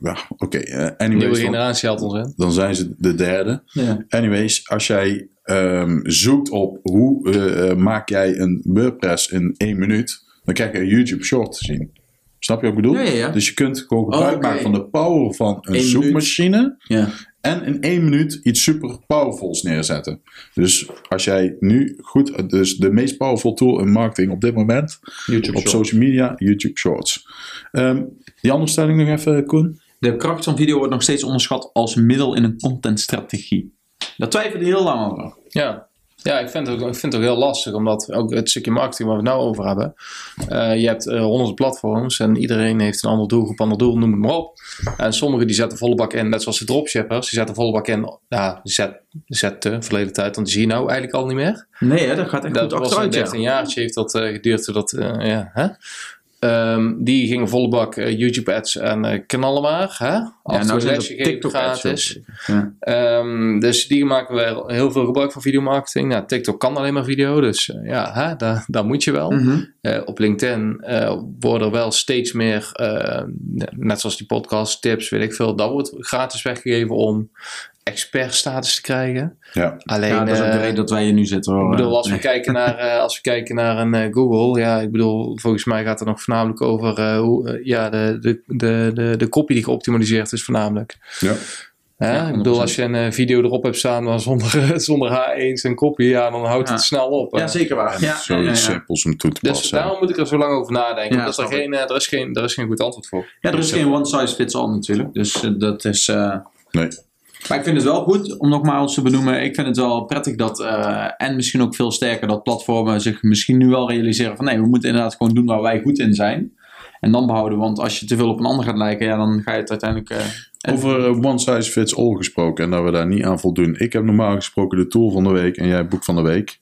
ja, Oké, eh, Nieuwe anyways, dan, generatie had ons in. dan zijn ze de derde. Ja. Anyways, als jij ehm, zoekt op hoe eh, eh, maak jij een WordPress in één minuut, dan krijg je een YouTube Short te zien. Snap je wat ik bedoel? Ja, ja, ja. Dus je kunt gewoon gebruik Oh, oké. maken van de power van een Eén zoekmachine. Ja. En in één minuut iets super powerfuls neerzetten. Dus als jij nu goed, dus de meest powerful tool in marketing op dit moment, YouTube op Shorts. social media, YouTube Shorts. Ehm, die andere stelling nog even, Koen? De kracht van video wordt nog steeds onderschat als middel in een contentstrategie. Daar twijfelde heel lang over. Ja. Ja, ik vind, het ook, ik vind het ook heel lastig, omdat ook het stukje marketing waar we het nou over hebben. eh, je hebt eh, honderden platforms en iedereen heeft een ander doelgroep, ander doel, noem het maar op. En sommigen die zetten volle bak in, net zoals de dropshippers, die zetten volle bak in, ja, zet, zetten verleden tijd, want die zie je nou eigenlijk al niet meer. Nee, hè, dat gaat echt Dat goed was een achteruit. 13 ja. jaartje heeft dat eh, geduurd. eh, ja, hè? Ehm, die gingen volle bak eh, YouTube ads en eh, knallen maar. Hè? Ja, nou zijn TikTok gratis. Ja. Ehm, dus die maken we heel veel gebruik van videomarketing. Nou, TikTok kan alleen maar video, dus eh, ja, hè, daar, daar moet je wel. Mhm. Op LinkedIn worden er wel steeds meer, net zoals die podcast, tips, weet ik veel, dat wordt gratis weggegeven om expertstatus te krijgen. Ja. Alleen, Ja, dat is ook de eh, reden dat wij hier nu zitten. Hoor. ik bedoel, als we, kijken naar, eh, als we kijken naar een eh, Google, ja, ik bedoel, volgens mij gaat het nog voornamelijk over eh, hoe, ja, de, de, de, de, de kopie die geoptimaliseerd is, voornamelijk. Ja. Ja, ik bedoel, 100%. als je een video erop hebt staan maar zonder, zonder H1's en kopie, ja, dan houdt Ja. het snel op. hè. Ja, zeker waar. Ja, Zoiets ja, ja, ja. simpels om toe te Dus passen. daarom moet ik er zo lang over nadenken. Ja, omdat er, geen, er, is geen, er is geen goed antwoord voor. Ja, er is geen one size fits all natuurlijk. Dus dat is... eh, Nee. Maar ik vind het wel goed om nogmaals te benoemen. Ik vind het wel prettig dat, eh, en misschien ook veel sterker, dat platformen zich misschien nu wel realiseren van nee, we moeten inderdaad gewoon doen waar wij goed in zijn. En dan behouden, want als je te veel op een ander gaat lijken, ja, dan ga je het uiteindelijk. eh, Over eh, one size fits all gesproken en dat we daar niet aan voldoen. Ik heb normaal gesproken de tool van de week en jij het boek van de week.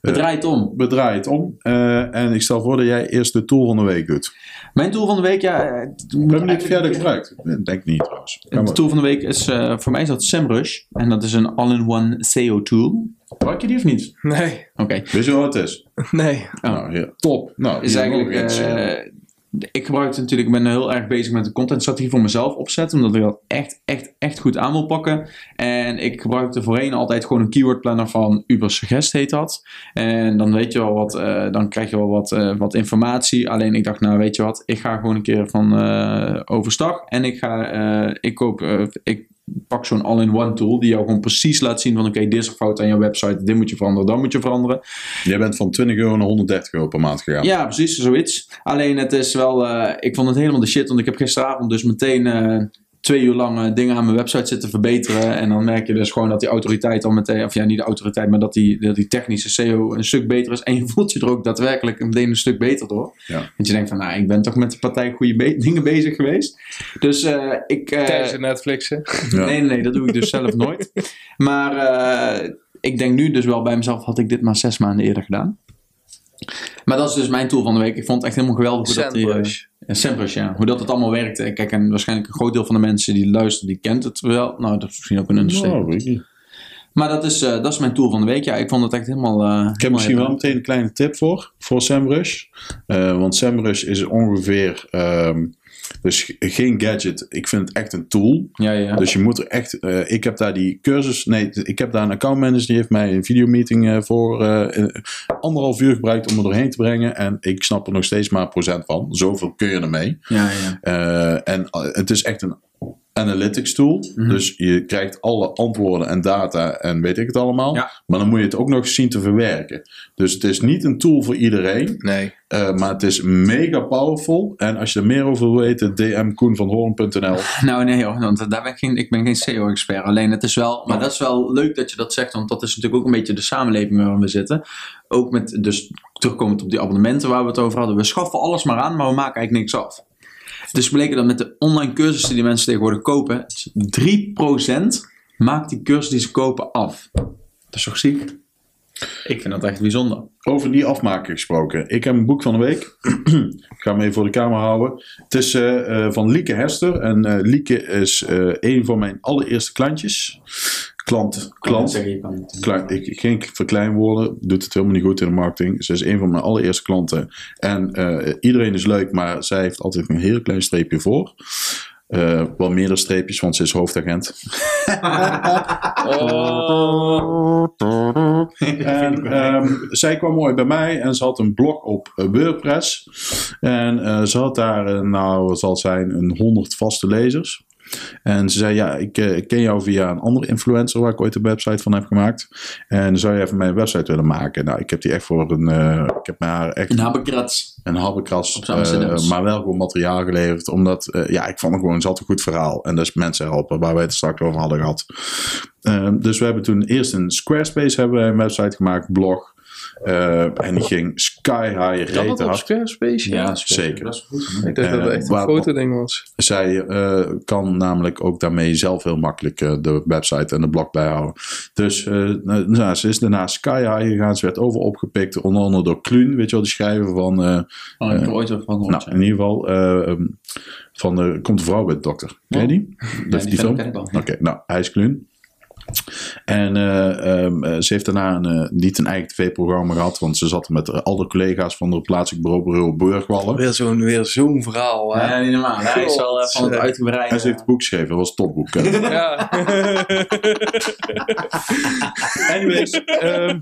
het draait om. We draaien het om. eh, en ik stel voor dat jij eerst de tool van de week doet. Mijn tool van de week, ja. eh, het We moet hebben niet verder gebruikt. Denk niet trouwens. Kan De tool van de week is, eh, voor mij is dat SEMrush. En dat is een all-in-one SEO tool. Gebruik je die of niet? Nee, Oké. Weet je wat het is? nee. Nou, ja, top. Nou, is eigenlijk. eh, ik gebruik natuurlijk, ik ben heel erg bezig met de contentstrategie voor mezelf opzetten, omdat ik dat echt, echt, echt goed aan wil pakken. En ik gebruikte voorheen altijd gewoon een keyword planner van Ubersuggest heet dat. En dan weet je wel wat, eh, dan krijg je wel wat, eh, wat informatie. Alleen ik dacht, nou weet je wat, ik ga gewoon een keer van eh, overstag en ik ga, ik koop, ik pak zo'n all-in-one tool die jou gewoon precies laat zien van oké, dit is er fout aan jouw website, dit moet je veranderen, dat moet je veranderen. Jij bent van 20 euro naar 130 euro per maand gegaan. Ja, precies, zoiets. Alleen het is wel, eh, ik vond het helemaal de shit, want ik heb gisteravond dus meteen eh, twee uur lang dingen aan mijn website zitten verbeteren. En dan merk je dus gewoon dat die autoriteit al meteen, of ja, niet de autoriteit, maar dat die, dat die technische SEO een stuk beter is. En je voelt je er ook daadwerkelijk meteen een stuk beter door. Ja. Want je denkt van, nou, ik ben toch met de partij goede be- dingen bezig geweest. Dus eh, ik... eh, Tijdens het Netflixen. Ja. Nee, nee, nee, dat doe ik dus zelf nooit. Maar eh, ik denk nu dus wel bij mezelf, had ik dit maar zes maanden eerder gedaan. Maar dat is dus mijn tool van de week. Ik vond het echt helemaal geweldig hoe dat die... eh, Sandbrush. ja, SEMrush, ja. Hoe dat het allemaal werkte. Kijk, en waarschijnlijk een groot deel van de mensen die luisteren, die kent het wel. Nou, dat is misschien ook een understatement. Nou, weet ik niet. Maar dat is, eh, dat is mijn tool van de week. Ja, ik vond het echt helemaal... eh, Ik heb misschien wel meteen een kleine tip voor, voor SEMrush. Eh, want SEMrush is ongeveer, ehm, dus geen gadget. Ik vind het echt een tool. Ja, ja. Dus je moet er echt, eh, ik heb daar die cursus, nee, ik heb daar een accountmanager die heeft mij een videomeeting eh, voor eh, anderhalf uur gebruikt om me doorheen te brengen. En ik snap er nog steeds maar een procent van. Zoveel kun je ermee. ja, ja. En het is echt een analytics tool. Mhm. Dus je krijgt alle antwoorden en data en weet ik het allemaal. Ja. Maar dan moet je het ook nog zien te verwerken. Dus het is niet een tool voor iedereen. Nee. eh, maar het is mega powerful. En als je er meer over wil weten, DM Koen van Hoorn.nl. Nou nee hoor, want daar ben ik, geen, ik ben geen SEO-expert. Alleen het is wel, maar dat is wel leuk dat je dat zegt, want dat is natuurlijk ook een beetje de samenleving waarin we zitten. Ook met, dus terugkomend op die abonnementen waar we het over hadden. We schaffen alles maar aan, maar we maken eigenlijk niks af. Dus bleken dat met de online cursussen die mensen tegenwoordig kopen, 3% maakt die cursus die ze kopen af. Dat is toch ziek? Ik vind dat echt bijzonder. Over die afmaken gesproken. Ik heb een boek van de week. ik ga hem even voor de camera houden. Het is eh, eh, van Lieke Hester. En eh, Lieke is eh, een van mijn allereerste klantjes. Klant, klant. Zeggen, je kan het. Klein, ik, geen verkleinwoorden, doet het helemaal niet goed in de marketing. Ze is een van mijn allereerste klanten. En eh, iedereen is leuk, maar zij heeft altijd een heel klein streepje voor. Eh, wel meerdere streepjes, want ze is hoofdagent. En ehm, zij kwam mooi bij mij en ze had een blog op eh, WordPress. En eh, ze had daar, nou, wat zal het zijn, een 100 vaste lezers. En ze zei, ja, ik, eh, ik ken jou via een andere influencer waar ik ooit een website van heb gemaakt. En zou je even mijn website willen maken? Nou, ik heb die echt voor een, eh, ik heb haar echt Een habbekrats. een Amsterdams. eh, maar wel gewoon materiaal geleverd. Omdat, ja, ik vond het gewoon, had een goed verhaal. En is mensen helpen, waar wij het straks over hadden gehad. Eh, dus we hebben toen eerst een Squarespace hebben een website gemaakt, blog. Eh, en die ging sky high, Kan rete dat op. Squarespace? Ja, zeker. Dat is goed. Ik dacht dat het Eh, echt een fotoding was. Zij eh, kan namelijk ook daarmee zelf heel makkelijk de website en de blog bijhouden. Dus eh, nou, ze is daarna sky high gegaan. Ze werd over opgepikt, onder andere door Kluun, weet je wel, die schrijver van... Oh, ik heb ooit van gehoord. Nou, ja. in ieder geval, ehm, van de, komt de vrouw bij de dokter. Ken je die? Ja, Dat, die die film? Oké, nou, hij is Kluun. En eh, ehm, eh, ze heeft daarna een, eh, niet een eigen tv-programma gehad, want ze zat met alle collega's van het plaatselijk bureau Bureau Burgwallen. Weer zo'n weer zo'n verhaal. Hè? Ja, niet normaal. Hij is eh, van het God. uitgebreide. En ze heeft een boek geschreven, dat was een topboek. Ja. Anyways, ehm,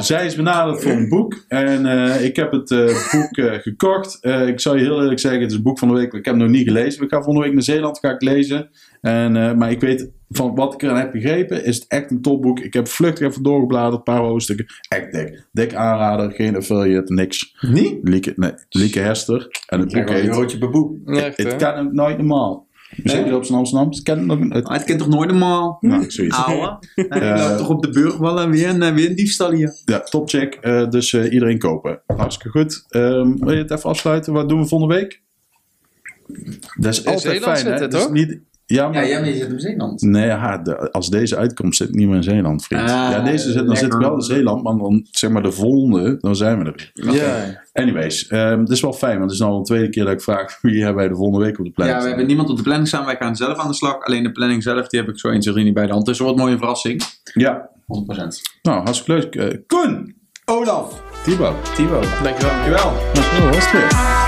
zij is benaderd voor een boek. En eh, ik heb het eh, boek eh, gekocht. Eh, ik zal je heel eerlijk zeggen, het is het boek van de week. Ik heb het nog niet gelezen. Ik ga volgende week naar Zeeland ga ik lezen. En, eh, maar ik weet van wat ik eraan heb begrepen, is het echt een topboek. Ik heb vluchtig even doorgebladerd, een paar hoofdstukken. Echt dik. Dik aanrader, geen affiliate, niks. Niet? Lieke, nee, Lieke Hester. En het boek Kijk wel een heet... roodje. Echt, Het kan nooit normaal. Zeker op zijn Amsterdam. Het kent nog het, het kent toch nooit normaal? nou, zoiets. Ouwe. En ik loop toch op de burgwallen weer een, weer een diefstal hier. Ja, topcheck. Eh, dus eh, iedereen kopen. Hartstikke goed. Ehm, wil je het even afsluiten? Wat doen we volgende week? Dat is altijd Zeeland fijn, zit hè? is Ja, maar... maar je zit in Zeeland. Nee, ja, de- als deze uitkomt zit ik niet meer in Zeeland, vriend. Ah, ja, deze zit, dan zit ik wel in Zeeland, maar dan zeg maar de volgende, dan zijn we er weer. Ja. Anyways, ehm het is wel fijn, want het is nou al de tweede keer dat ik vraag wie hebben wij de volgende week op de Ja, planning we staan. hebben niemand op de planning staan. Wij gaan zelf aan de slag. Alleen de planning zelf, die heb ik zo 1, 2, 3 niet bij de hand. Dus een mooie verrassing. 100%. Ja, nou, hartstikke leuk. Eh, Koen! Olaf. Thibaut. Thibaut. Dankjewel. Dankjewel. Nou, was het weer.